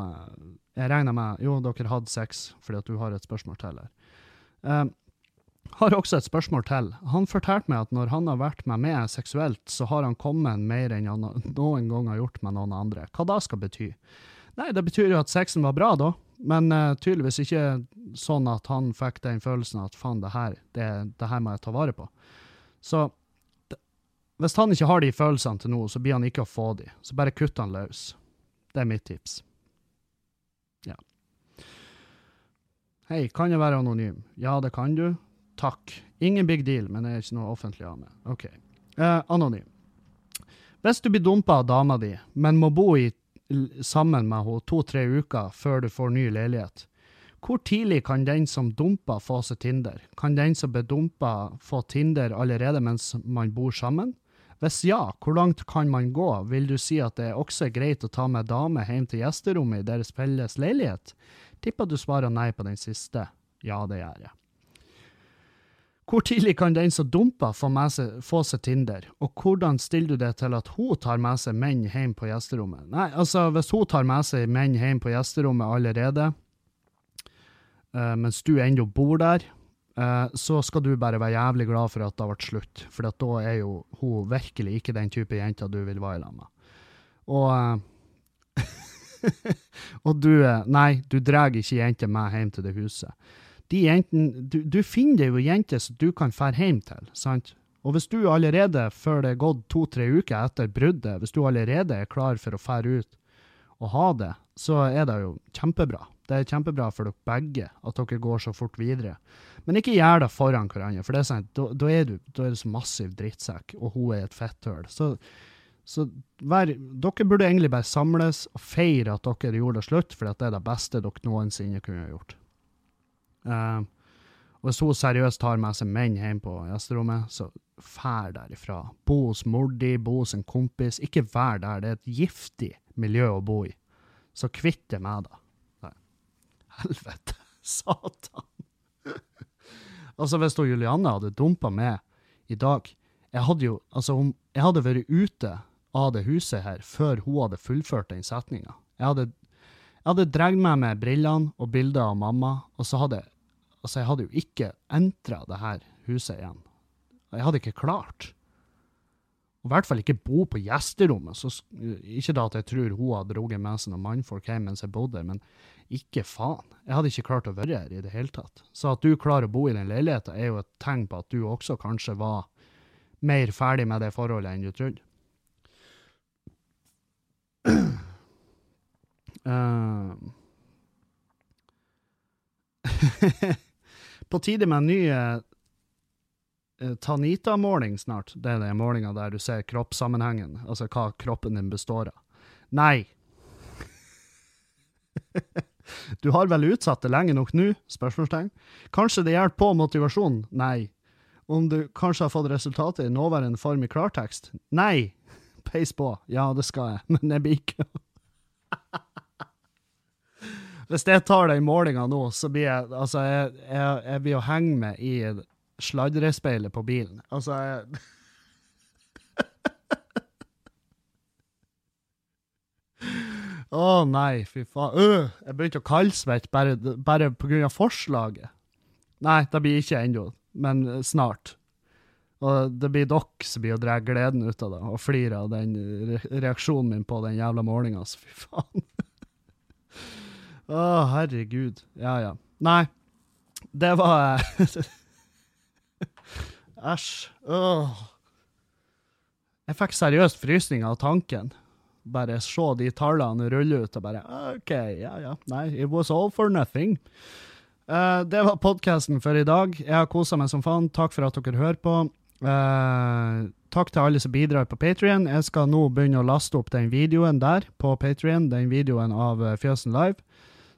jeg regner med Jo, dere hadde sex fordi at du har et spørsmål til her. Um, har også et spørsmål til. Han fortalte meg at når han har vært med meg seksuelt, så har han kommet mer enn han noen gang har gjort med noen andre. Hva da skal bety? Nei, det betyr jo at sexen var bra, da. men uh, tydeligvis ikke sånn at han fikk den følelsen at faen, det her, det, det her må jeg ta vare på. Så hvis han ikke har de følelsene til nå, så blir han ikke å få de. Så bare kutt han løs. Det er mitt tips. Ja. Hei, kan jeg være anonym? Ja, det kan du. Takk. Ingen big deal, men det er ikke noe offentlig av meg. OK. Eh, anonym. Hvis du blir dumpa av dama di, men må bo i sammen med henne to-tre uker før du får ny leilighet. Hvor tidlig kan den som dumper, få seg Tinder? Kan den som ble dumpa, få Tinder allerede mens man bor sammen? Hvis ja, hvor langt kan man gå? Vil du si at det også er greit å ta med dame hjem til gjesterommet i deres felles leilighet? Tipper du svarer nei på den siste. Ja, det gjør jeg. Hvor tidlig kan den som dumper, få, seg, få seg Tinder, og hvordan stiller du det til at hun tar med seg menn hjem på gjesterommet? Nei, altså, hvis hun tar med seg menn hjem på gjesterommet allerede, uh, mens du ennå bor der, uh, så skal du bare være jævlig glad for at det har vært slutt, for da er jo hun virkelig ikke den type jenta du vil være sammen med. Og uh, Og du Nei, du drar ikke jenter med hjem til det huset de jentene du, du, finner jo jenter som du kan fære hjem til, sant? Og hvis du allerede, før det er gått to-tre uker etter bruddet, hvis du allerede er klar for å fære ut og ha det, så er det jo kjempebra. Det er kjempebra for dere begge at dere går så fort videre. Men ikke gjør det foran hverandre, for det er sant, da, da, er du, da er du så massiv drittsekk, og hun er et fetthull. Så, så vær, dere burde egentlig bare samles og feire at dere gjorde det slutt, for det er det beste dere noensinne kunne gjort. Uh, hvis hun seriøst tar med seg menn hjem på gjesterommet, så fær derifra. Bo hos mor di, bo hos en kompis. Ikke vær der, det er et giftig miljø å bo i. Så kvitt deg med det. Helvete. Satan. altså, hvis Julianne hadde dumpa meg i dag Jeg hadde jo Altså, jeg hadde vært ute av det huset her før hun hadde fullført den setninga. Jeg hadde, jeg hadde dratt med brillene og bilder av mamma, og så hadde Altså, jeg hadde jo ikke entra det her huset igjen. Jeg hadde ikke klart. Og I hvert fall ikke bo på gjesterommet. Så, ikke da at jeg tror hun hadde dratt med seg noen mannfolk hjem mens jeg bodde der, men ikke faen. Jeg hadde ikke klart å være her i det hele tatt. Så at du klarer å bo i den leiligheten, er jo et tegn på at du også kanskje var mer ferdig med det forholdet enn du trodde. Uh, På tide med en ny uh, Tanita-måling snart. Det er den målinga der du ser kroppssammenhengen, altså hva kroppen din består av. Nei. du har vel utsatt det lenge nok nå? spørsmålstegn. Kanskje det hjelper på motivasjonen? Nei. Om du kanskje har fått resultatet i nåværende form i klartekst? Nei. Peis på. Ja, det skal jeg, men jeg blir ikke hvis jeg tar den målinga nå, så blir jeg Altså, jeg, jeg, jeg blir å henge med i sladrespeilet på bilen. Altså, jeg Å oh, nei, fy faen. Uh, jeg begynte å kaldsvette bare, bare pga. forslaget. Nei, det blir ikke ennå, men snart. Og det blir dere som blir å dra gleden ut av det, og flire av den reaksjonen min på den jævla målinga, så fy faen. Å, herregud. Ja, ja. Nei, det var Æsj. Jeg fikk seriøst frysning av tanken. Bare se de tallene rulle ut, og bare OK, ja, ja. Nei, it was all for nothing. Uh, det var podkasten for i dag. Jeg har kosa meg som faen. Takk for at dere hører på. Uh, takk til alle som bidrar på Patrion. Jeg skal nå begynne å laste opp den videoen der på Patrion, den videoen av uh, Fjøsen Live.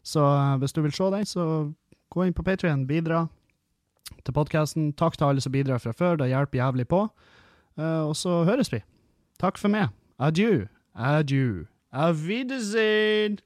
Så hvis du vil se den, så gå inn på Patrion, bidra til podkasten. Takk til alle som bidrar fra før, det hjelper jævlig på. Uh, og så høres vi. Takk for meg. Adjø. Adjø. Auf Wiedersehen.